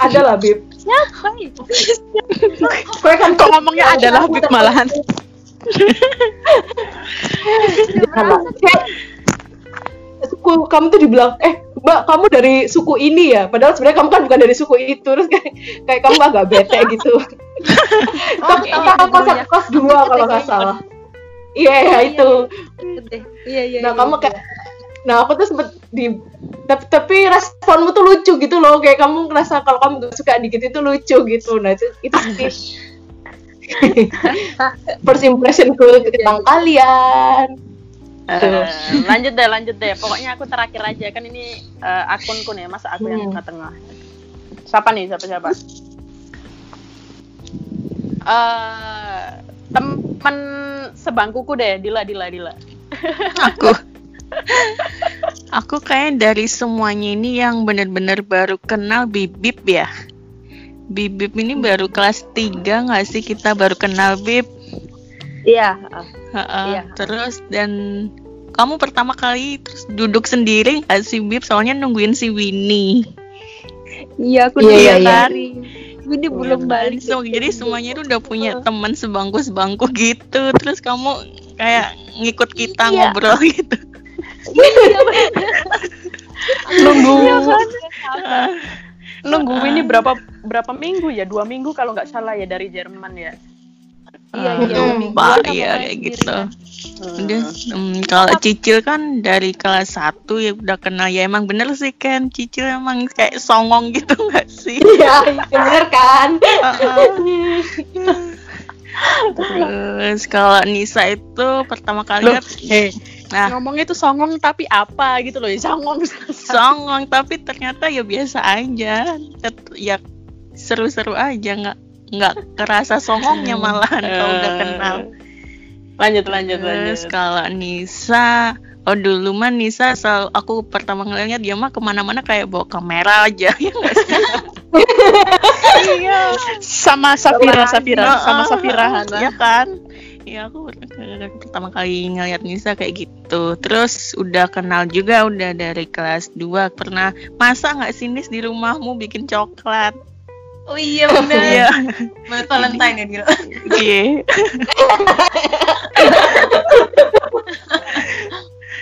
Ada lah Bib. Siapa itu? Gue kan Kok ngomongnya adalah Bib malahan? Suku kamu tuh dibilang eh mbak kamu dari suku ini ya? Padahal sebenarnya kamu kan bukan dari suku itu. Terus kayak, kayak kamu agak bete gitu. Tapi tahu kamu kelas gurunya. kelas dua kalau nggak salah. Iya ya itu. Iya. Iya. nah kamu kayak nah aku tuh sempet di tapi, tapi responmu tuh lucu gitu loh. Kayak kamu ngerasa kalau kamu gak suka dikit itu lucu gitu. Nah itu itu sih first impressionku tentang kalian eh, lanjut deh, lanjut deh. Pokoknya aku terakhir aja kan ini eh, akunku nih, masa aku yang Hmm. tengah-tengah. Siapa nih? Siapa siapa? Eh, teman sebangkuku deh, Dila, Dila, Dila. Aku. Aku kayak dari semuanya ini yang bener-bener baru kenal Bibip ya. Bibip ini baru kelas 3 nggak sih kita baru kenal Bib? Iya. Ha-ha. Iya. Terus dan kamu pertama kali terus duduk sendiri nggak sih Bib? Soalnya nungguin si Winnie. Iya aku Iya, udah iya, iya. cari. Ini belum balik. So, jadi semuanya itu udah punya teman sebangku-sebangku gitu. Terus kamu kayak ngikut kita Iya. ngobrol gitu. Nunggu, Ah, nunggu ini berapa berapa minggu ya? Dua minggu kalau nggak salah ya dari Jerman ya. Iya iya. Pak, sama iya kayak gitu. kan. Udah, hmm, kalau Cicil kan dari kelas 1 ya udah kenal ya emang bener sih kan Cicil emang kayak songong gitu nggak sih? iya bener kan Terus kalau Nisa itu pertama kali Loh, eh, nah ngomongnya tuh songong tapi apa gitu loh, ya songong. songong tapi ternyata ya biasa aja, Tet- ya seru-seru aja nggak nggak kerasa songongnya malahan kalau udah kenal. Lanjut, lanjut, Terus lanjut. kalau Nisa, oh dulu mah Nisa selalu aku pertama ngeliatnya dia mah ke mana-mana kayak bawa kamera aja ya nggak sih? Iya. Sama Safira, Safira, sama Safira. ya kan? Ya aku per- pertama kali ngeliat Nisa kayak gitu. Terus udah kenal juga udah dari kelas 2 pernah masa nggak sih Nis di rumahmu bikin coklat? Oh iya benar. Iya. Buat Valentine ya Dila. Iya.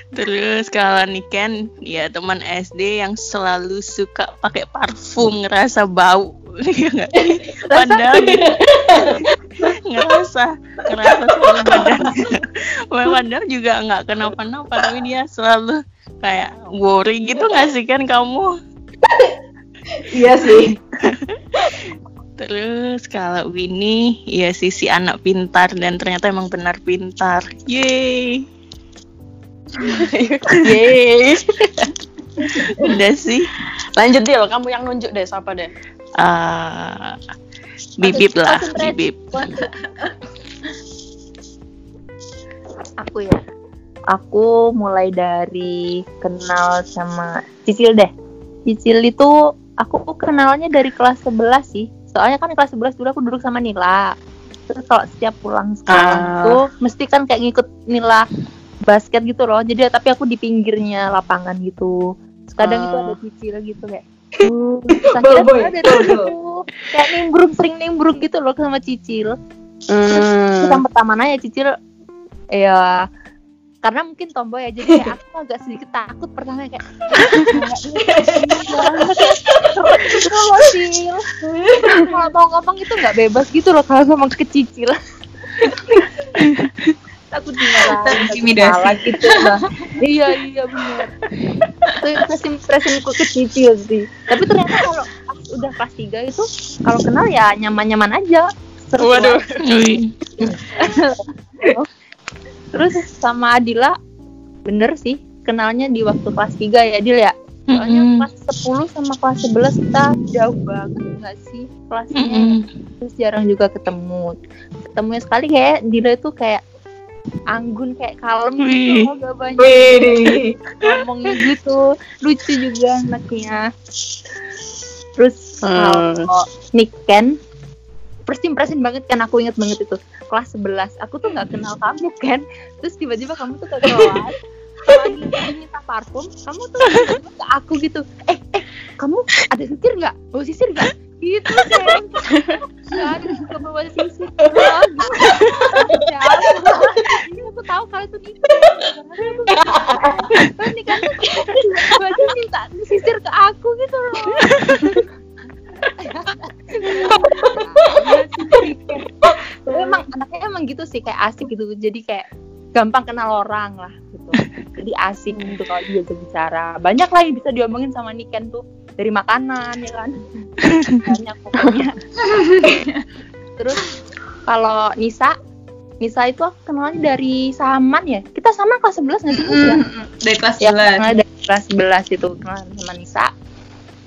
Terus kalau Niken ya teman SD yang selalu suka pakai parfum ngerasa bau. Iya nggak? Dia ngerasa ngerasa selalu. Padahal juga nggak kenapa-napa tapi dia selalu kayak worry gitu nggak sih kan kamu? iya sih Terus kalau Winnie ya sisi anak pintar dan ternyata emang benar pintar. Yeay. Yeay. Udah sih. Lanjut Dil, kamu yang nunjuk deh siapa deh? Eh bibip lah, Konsentrasi. bibip. Aku ya. Aku mulai dari kenal sama Cicil deh. Cicil itu aku kenalnya dari kelas 11 sih. Soalnya kan kelas 11 dulu aku duduk sama Nila. Terus kalau setiap pulang sekolah Ah. tuh mesti kan kayak ngikut Nila basket gitu loh. Jadi tapi aku di pinggirnya lapangan gitu. Kadang itu Ah. ada Cicil gitu kayak Uh, Boboiboy, sebenarnya dari situ kayak nimbrung sering nimbrung gitu loh sama Cicil. Hmm. yang pertama nanya Cicil ya karena mungkin tomboy ya jadi kayak aku agak sedikit takut pertama kayak gitu loh Cil kalau mau ngomong itu nggak bebas gitu loh kalau ngomong ke Cicil takut dimarahin takut Intimidasi. salah gitu lah. Iya iya benar itu first impressionku ke cicil sih. Tapi ternyata kalau pas udah kelas 3 itu kalau kenal ya nyaman-nyaman aja. Seru Waduh. Terus sama Adila bener sih kenalnya di waktu kelas 3 ya Adil ya? Soalnya Mm-mm. kelas 10 sama kelas 11 kita jauh banget nggak sih kelasnya? Mm-mm. terus jarang juga ketemu. Ketemunya sekali kayak Dila itu kayak anggun kayak kalem gitu. Gak banyak. Wih, ngomongnya gitu lucu juga anaknya. Terus Hmm. kalau Niken first impression banget kan aku inget banget itu. Kelas 11 aku tuh nggak kenal kamu kan terus tiba-tiba kamu tuh ke kelas lagi minta parfum kamu tuh ke aku gitu. Eh eh kamu ada sisir nggak bawa sisir nggak gitu kan. Ini aku tahu kalau itu Niken kan tiba-tiba aja minta sisir ke aku gitu loh. Emang anaknya emang gitu sih kayak asik gitu. Jadi kayak gampang kenal orang lah gitu. Jadi asik gitu kalau dia bicara banyak lah yang bisa diomongin sama Niken tuh. Dari makanan ya kan banyak pokoknya terus kalau Nisa? Nisa itu aku kenalnya dari Saman ya? Kita sama kelas 11 nggak sih ya? Mm, dari kelas ya 11 kenal dari kelas 11 itu. Kenal sama Nisa.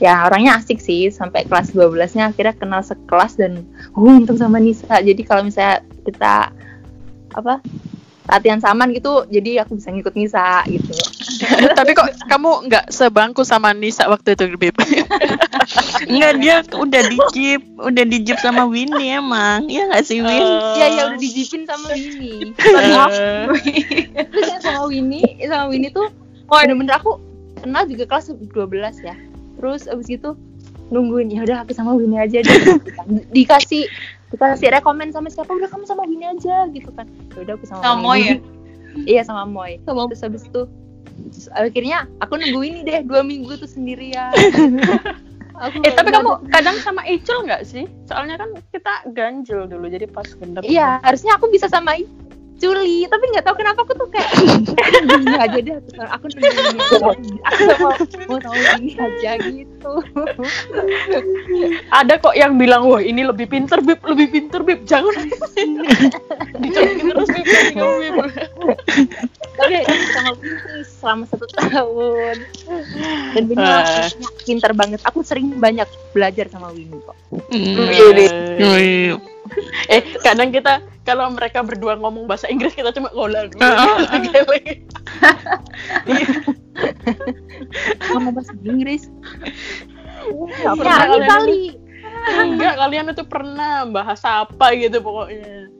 Ya orangnya asik sih sampai kelas 12 nya akhirnya kenal sekelas dan untung sama Nisa. Jadi kalau misalnya kita apa latihan saman gitu jadi aku bisa ngikut Nisa gitu Tapi kok kamu nggak sebangku sama Nisa waktu itu, Bib? Enggak dia udah di jeep, udah di jeep sama Winnie emang. Iya nggak sih Win? Iya ya udah dijipin sama Winnie terus yang sama Winnie sama Winnie tuh bener-bener aku kenal juga kelas 12 ya terus abis itu nungguin ya udah aku sama Winnie aja deh Di- dikasih dikasih rekomen sama siapa udah kamu sama Winnie aja gitu kan ya udah aku sama, Sama Moy ya? iya sama Moy terus habis itu terus akhirnya aku nunggu Winnie deh dua minggu tuh sendirian aku eh tapi kamu ada- kadang sama Icul nggak sih? Soalnya kan kita ganjil dulu jadi pas bener. Iya, harusnya aku bisa sama Juli, tapi nggak tahu kenapa aku tuh kayak ini aja deh, aku, aku nungguin ini aku mau mau sama ini aja gitu. Ada kok yang bilang wah ini lebih pinter bib, lebih pinter bib, jangan dicokin terus bib, jangan kamu bib. Tapi ini sama Winnie selama satu tahun. Dan Winnie orangnya pinter banget. Aku sering banyak belajar sama Winnie kok. Wih. Eh kadang kita kalau mereka berdua ngomong bahasa Inggris kita cuma ngolah dulu. Ngomong bahasa Inggris. Kalian kali. Enggak, kalian itu pernah bahasa apa gitu pokoknya.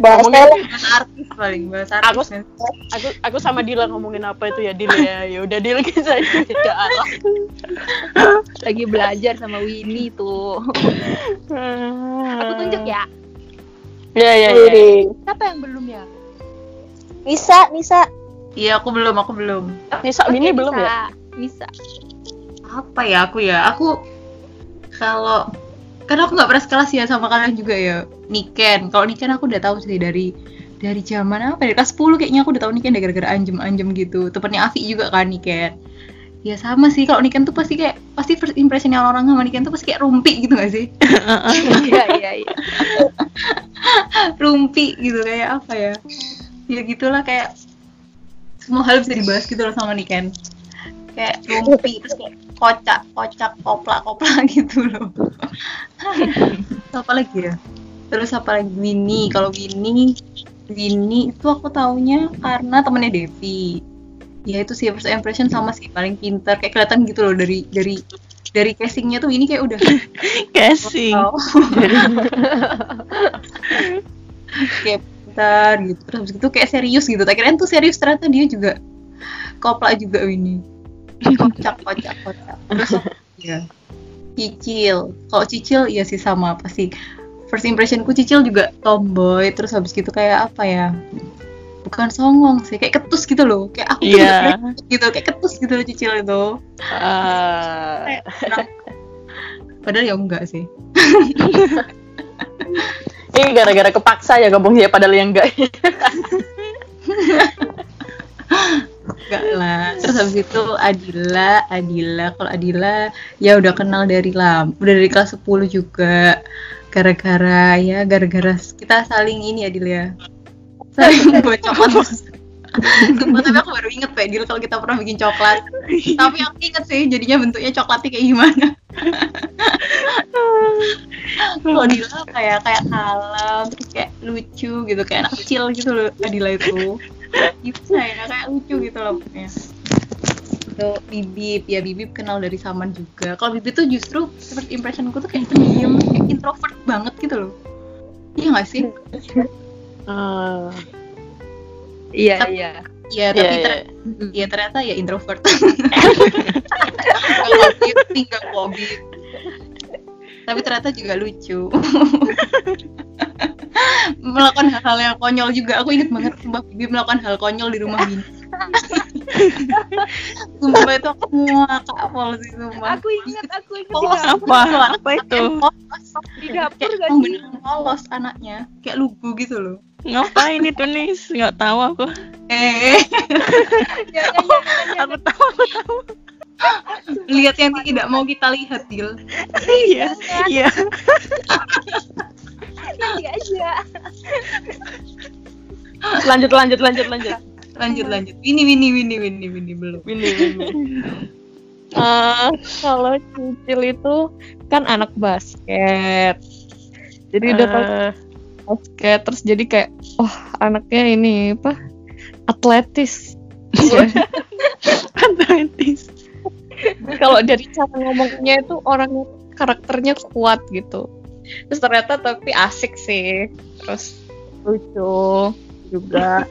Bahasa bahasa artis paling bahasa Aku- artis Aku aku sama Dila ngomongin apa itu ya Dil ya. Ya udah Dil kita arah. Lagi belajar sama Winnie tuh. Aku tunjuk ya. Ya ya ya. Siapa yang belum ya? Nisa, Nisa. Iya aku belum aku belum. Nisa ini Oke, belum ya? Bisa. apa ya aku ya? Aku kalau karena aku nggak pernah sekelas ya sama kalian juga ya. Niken. Kalau Niken aku udah tahu sih dari dari zaman apa dari kelas 10 kayaknya aku udah tahu Niken gara-gara anjem-anjem gitu. Temennya Afi juga kan Niken. Ya sama sih kalau Niken tuh pasti kayak pasti first impression yang orang sama Niken tuh pasti kayak rumpi gitu gak sih? Iya iya iya. rumpi gitu kayak apa ya? Ya gitulah kayak semua hal bisa dibahas gitu loh sama Niken. Kayak rumpi terus kayak kocak kocak koplak koplak gitu loh. Apa lagi ya? Terus apa lagi? Winnie. Kalau Winnie Winnie itu aku taunya karena temennya Devi. Ya itu sih first impression sama sih paling pintar kayak kelihatan gitu loh dari dari dari casingnya tuh ini kayak udah Casing. Kayak pintar gitu. Terus habis itu kayak serius gitu. Kirain tuh serius ternyata dia juga koplak juga ini kocak kocak kocak. Terus ya cicil. Kalau cicil ya sih sama pasti. First impressionku cicil juga tomboy. Terus habis gitu kayak apa ya? Bukan songong sih kayak ketus gitu loh. Kayak aku juga gitu kayak ketus gitu loh cicil itu. Ah, padahal ya enggak sih Ini gara-gara kepaksa ya gabung ya padahal yang enggak. Enggak lah. Terus habis itu Adila, Adila, kalau Adila ya udah kenal dari lama, udah dari kelas 10 juga. Gara-gara ya, gara-gara kita saling ini Adil ya. Saling. Sumpah, tapi aku baru inget Pak Adil kalau kita pernah bikin coklat. Tapi aku inget sih jadinya bentuknya coklatnya kayak gimana. Kalau Adila kayak kayak kalem, terus kayak lucu gitu, kayak anak kecil gitu loh Adila itu. Gimana ya, kayak lucu gitu loh pokoknya. Itu Bibip, ya Bibip kenal dari Saman juga. Kalau Bibip tuh justru first impressionku tuh kayak pendiam, kayak introvert banget gitu loh. Iya gak sih? Ah. Iya Tapi- iya. Iya, Iya, tapi iya. ter- ya ternyata ya introvert. Kalau tinggal Bobby. Tapi ternyata juga lucu. melakukan hal-hal yang konyol juga. Aku inget banget Mbak Bibi melakukan hal konyol di rumah Bini. Sumpah itu aku ngakak pol sih sumpah. Aku ingat, aku ingat di Polos. dapur. Apa? Apa itu? Polos. Di dapur Kayak gak emang sih? beneran polos anaknya. Kayak lugu gitu loh. Ngapain itu nis? Nggak tahu aku. Eh, Ya, ya, ya, ya, Aku tahu, aku tahu. lihat yang tidak mau kita lihat, Dil. Iya, iya. nanti aja. Lanjut lanjut lanjut lanjut. Lanjut lanjut. Ini ini ini ini ini belum. Ini ini. Eh, kalau Cicil itu kan anak basket. Jadi udah tau Eh, basket terus jadi kayak wah anaknya ini apa atletis. Iya. Atletis. Kalau dari cara ngomongnya itu orangnya karakternya kuat gitu. Terus ternyata tapi asik sih. Terus lucu juga.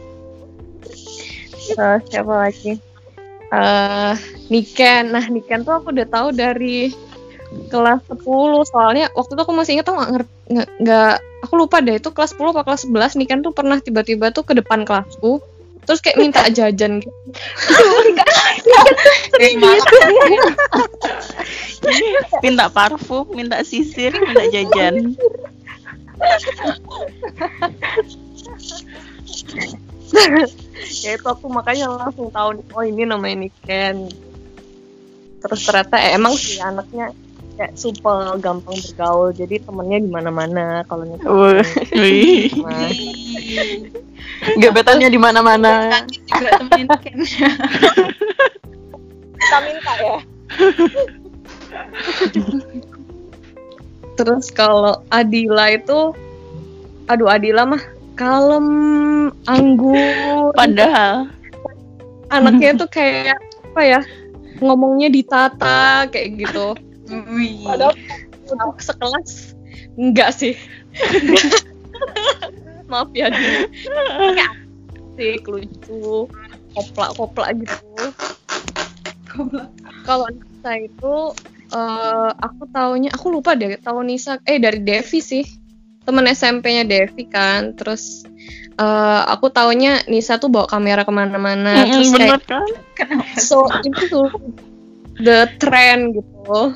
Terus siapa lagi? eh Niken. Nah, Niken tuh aku udah tahu dari kelas 10 soalnya waktu itu aku masih ingat tuh nggak nggak aku lupa deh itu kelas 10 apa kelas 11 Niken tuh pernah tiba-tiba tuh ke depan kelasku terus kayak minta jajan gitu. Minta parfum, minta sisir, minta jajan. ya itu aku makanya langsung tahu oh ini namanya Niken terus ternyata eh, emang sih anaknya kayak super gampang bergaul jadi temennya di mana-mana kalau Niken Wih, Wih. Nah, gebetannya di juga temenin Ken. Kita minta ya. terus kalau Adila itu aduh Adila mah kalem anggun Padahal anaknya tuh kayak apa ya ngomongnya ditata kayak gitu Wih. Padahal untuk sekelas enggak sih. Maaf ya dia. Asik, lucu, koplak-koplak gitu. Kalau Nisa itu eh, aku taunya aku lupa deh tahu Nisa eh dari Devi sih. Temen SMP-nya Devi kan. Terus eh, aku taunya Nisa tuh bawa kamera ke mana-mana. Mm, terus bener kayak kan? so itu tuh the trend gitu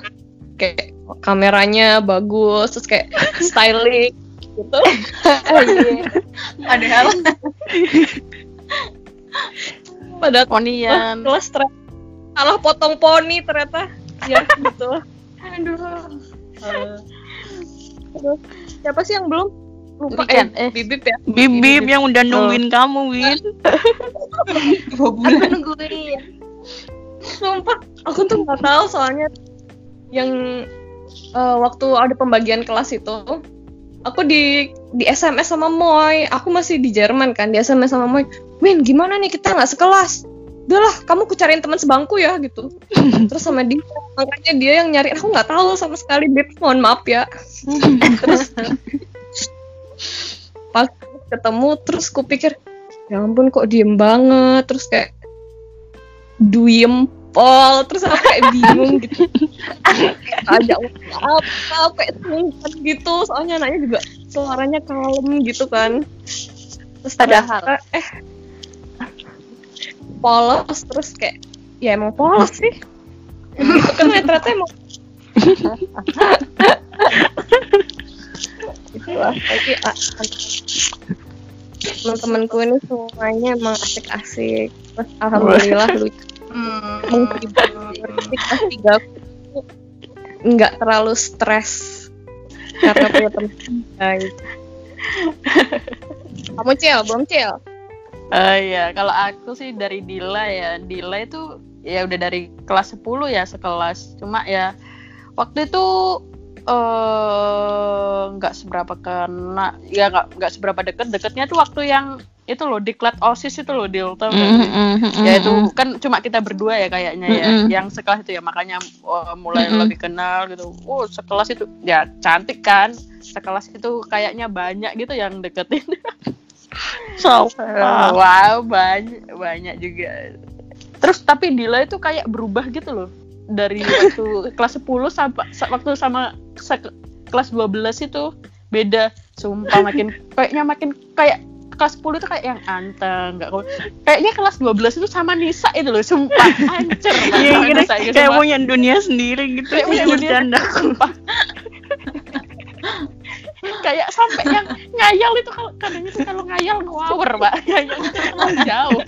kayak kameranya bagus terus kayak styling gitu Padahal pada Ponian. kelas trend salah potong poni ternyata ya gitu aduh. Terus, siapa sih yang belum? Lupa Weekend, eh, eh. bibip ya? Bibip yang udah nungguin kamu, Win. Aku nungguin. sumpah aku tuh nggak tahu soalnya yang eh, waktu ada pembagian kelas itu aku di di SMS sama Moy. Aku masih di Jerman kan di SMS sama Moy. Win gimana nih? Kita nggak sekelas udahlah kamu ku cariin teman sebangku ya gitu. Terus sama dia makanya dia yang nyari aku nggak tahu sama sekali Bib mohon maaf ya. Terus pas ketemu terus ku pikir ya ampun kok diem banget terus kayak duyem pol terus aku kayak bingung gitu. Ajak ngomong apa? Kayak sungkan gitu soalnya anaknya juga suaranya kalem gitu kan. Terus Padahal. eh polos terus kayak ya emang polos sih gitu kan ya, ternyata emang Itu lagi ah, teman-temanku ini semuanya emang asik-asik. Terus alhamdulillah lucu. Menghibur. Aku nggak terlalu stres karena punya teman baik. Kamu cil, belum cil? Eh ya, kalau aku sih dari Dila ya. Dila itu ya udah dari kelas 10 ya sekelas. Cuma ya waktu itu eh nggak seberapa kena, ya nggak nggak seberapa deket. Deketnya tuh waktu yang itu loh diklat osis itu loh di tau nggak sih? ya itu kan cuma kita berdua ya kayaknya ya Mm-mm. yang sekelas itu ya makanya oh, mulai Mm-mm. lebih kenal gitu oh sekelas itu ya cantik kan sekelas itu kayaknya banyak gitu yang deketin so Eh, wow banyak banyak juga. Terus tapi Dila itu kayak berubah gitu loh. Dari waktu kelas 10 sampai sa- waktu sama sa- kelas 12 itu beda. Sumpah makin kayaknya makin kayak kelas 10 itu kayak yang anteng nggak kayaknya kelas 12 itu sama Nisa itu loh sumpah. Hancur Iya, gitu, kayak punya dunia sendiri gitu. Kayak punya dunia sumpah kayak sampai yang ngayal itu kalau kadang itu kalau ngayal ngawur mbak ngayal itu terlalu jauh.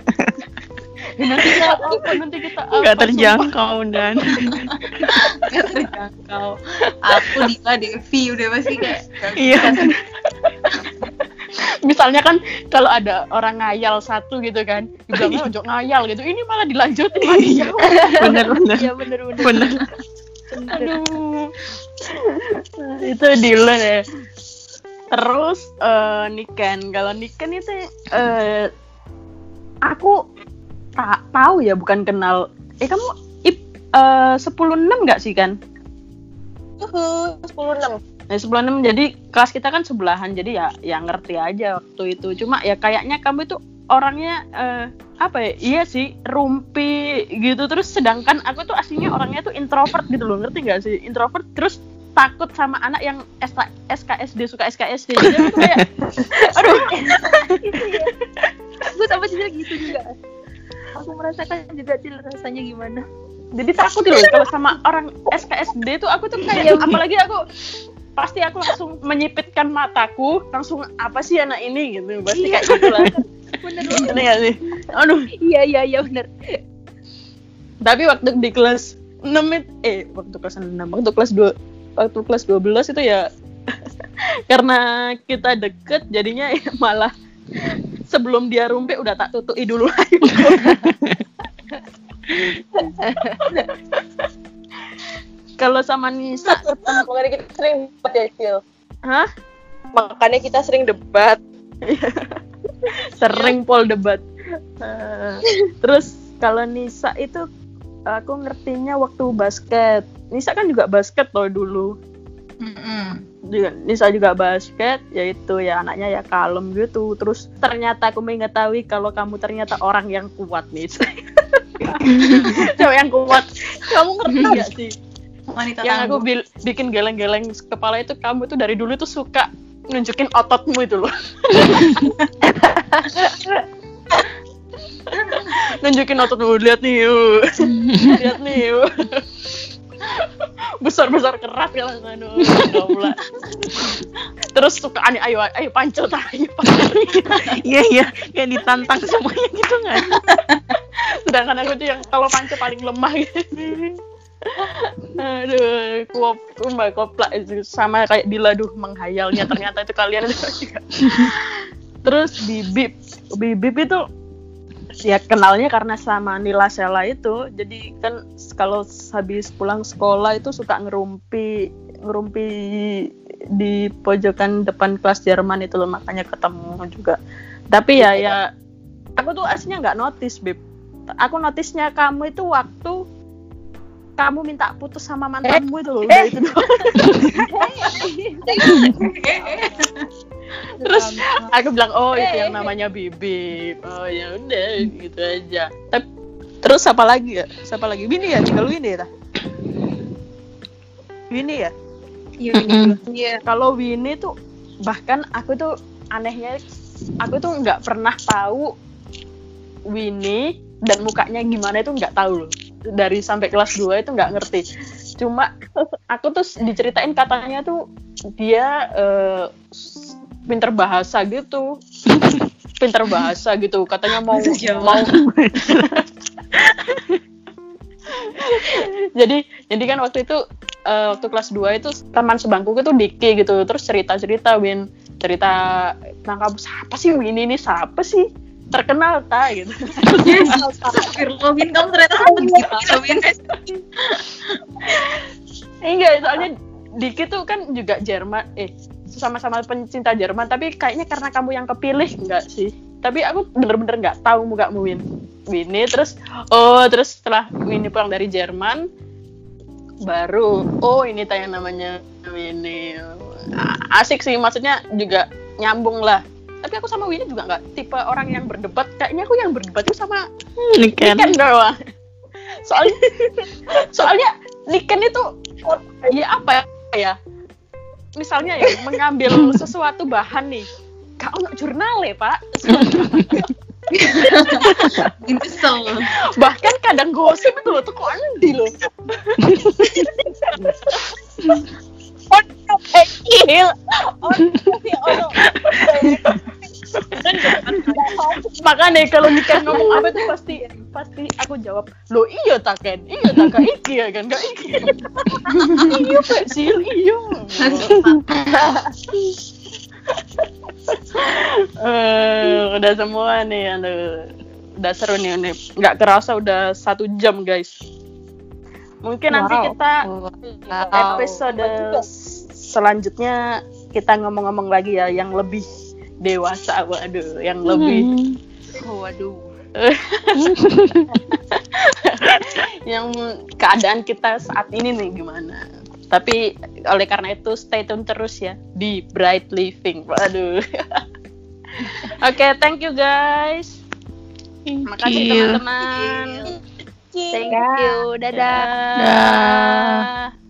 Ya, nanti kita apa nanti kita apa Nggak terjangkau dan. Gak terjangkau. Aku Dila Devi udah pasti kayak iya. misalnya kan kalau ada orang ngayal satu gitu kan dibilang oh jok ngayal gitu ini malah dilanjutin lagi. Jauh. Bener bener. Iya bener bener. bener aduh. Itu Dylan ya. Terus eh Niken. Kalau Niken itu eh aku tak tahu ya bukan kenal. Eh kamu ip eh 10 6 nggak sih kan? Uhuh, 10 Nah, sebelum jadi kelas kita kan sebelahan, jadi ya yang ngerti aja waktu itu. Cuma ya kayaknya kamu itu orangnya eh, apa ya? Iya sih, rumpi gitu. Terus sedangkan aku tuh aslinya orangnya tuh introvert gitu loh, ngerti nggak sih? Introvert terus takut sama anak yang SK SKSD suka SKSD. Jadi aku kayak aduh, Gue sama Cil gitu juga. Aku merasakan juga Cil rasanya gimana. jadi takut loh kalau sama orang SKSD tuh aku tuh kayak apalagi aku pasti aku langsung menyipitkan mataku langsung apa sih anak ini gitu pasti kayak gitu lah Bener Ngerti nggak sih aduh Iya iya iya bener. tapi waktu di kelas 6 it- eh waktu kelas 6 waktu kelas 2 waktu kelas 12 itu ya karena kita deket jadinya ya malah sebelum dia rumpi udah tak tutui dulu kalau sama Nisa Makanya kita sering debat ya, Cil. hah Makanya kita sering debat. sering pol debat. Eh, terus kalau Nisa itu aku ngertinya waktu basket. Nisa kan juga basket loh dulu. Juga Nisa juga basket yaitu ya anaknya ya kalem gitu. Terus ternyata aku mengetahui kalau kamu ternyata orang yang kuat nih cewek yang kuat. Kamu ngerti nggak sih? Wanita yang aku tangguh. bil- bikin geleng-geleng kepala itu kamu tuh dari dulu tuh suka nunjukin ototmu itu loh. Nunjukin ototmu lihat nih yuk. Lihat nih yuk. Besar besar keras kan aduh goblok. terus suka aneh ayo ayo pancel tak ayo iya iya kayak ditantang semuanya gitu nggak sedangkan aku tuh yang kalau pancel paling lemah gitu aduh kuop mbak koplak sama kayak diladuh menghayalnya. Ternyata itu kalian juga. Terus bibip bibip itu ya kenalnya karena sama Nila Sela itu. Jadi kan kalau habis pulang sekolah itu suka ngerumpi ngerumpi di pojokan depan kelas Jerman itu loh makanya ketemu juga. Tapi ya ya aku tuh aslinya nggak notice bib aku notisnya kamu itu waktu kamu minta putus sama mantanmu itu loh udah itu doang. terus aku bilang oh itu yang namanya bibip oh ya udah gitu aja. Tapi terus apa lagi ya? Siapa lagi? Winnie ya? Tinggal Winnie ya Winnie ya? Iya, Mm-mm. iya. kalau Winnie tuh bahkan aku tuh anehnya aku tuh nggak pernah tahu Winnie dan mukanya gimana itu nggak tahu loh dari sampai kelas 2 itu nggak ngerti. Cuma aku tuh diceritain katanya tuh dia s- pinter bahasa gitu. Pinter bahasa gitu katanya mau Jawa. mau jadi jadi kan waktu itu eh, waktu kelas 2 itu teman sebangku itu Diki gitu terus cerita cerita Win. Cerita tentang siapa sih Win? Ini siapa sih terkenal tak gitu. Win, kamu ternyata sama gitu, Win. enggak soalnya Diki tuh kan juga Jerman eh sama-sama pencinta Jerman tapi kayaknya karena kamu yang kepilih enggak sih? Tapi aku bener-bener nggak tahu mukamu Win. Winnie terus oh terus setelah Winnie pulang dari Jerman baru oh ini tanya namanya Winnie. Asik sih maksudnya juga nyambung lah tapi aku sama Winnie juga nggak tipe orang yang berdebat. Kayaknya aku yang berdebat itu sama Niken. Niken doang. Soalnya soalnya Niken itu ya apa ya? Misalnya ya mengambil sesuatu bahan nih. Kak ono jurnal ya pak? Bahkan kadang gosip tuh tuh kok endi loh Kecil. Ya Allah. makanya kalau Niken ngomong apa tuh pasti pasti aku jawab lo iya tak kan iya tak iki ya kan kak iki. Iya sil iya. Eh, udah semua nih aduh. Udah seru nih nih nggak kerasa udah satu jam guys mungkin nanti Wow. kita episode s- selanjutnya kita ngomong-ngomong lagi ya yang lebih dewasa waduh yang lebih Hmm. waduh. Yang keadaan kita saat ini nih gimana? Tapi oleh karena itu stay tune terus ya di Bright Living. Waduh. Oke thank you guys. Thank makasih teman-teman Thank you. Dadah. Dah.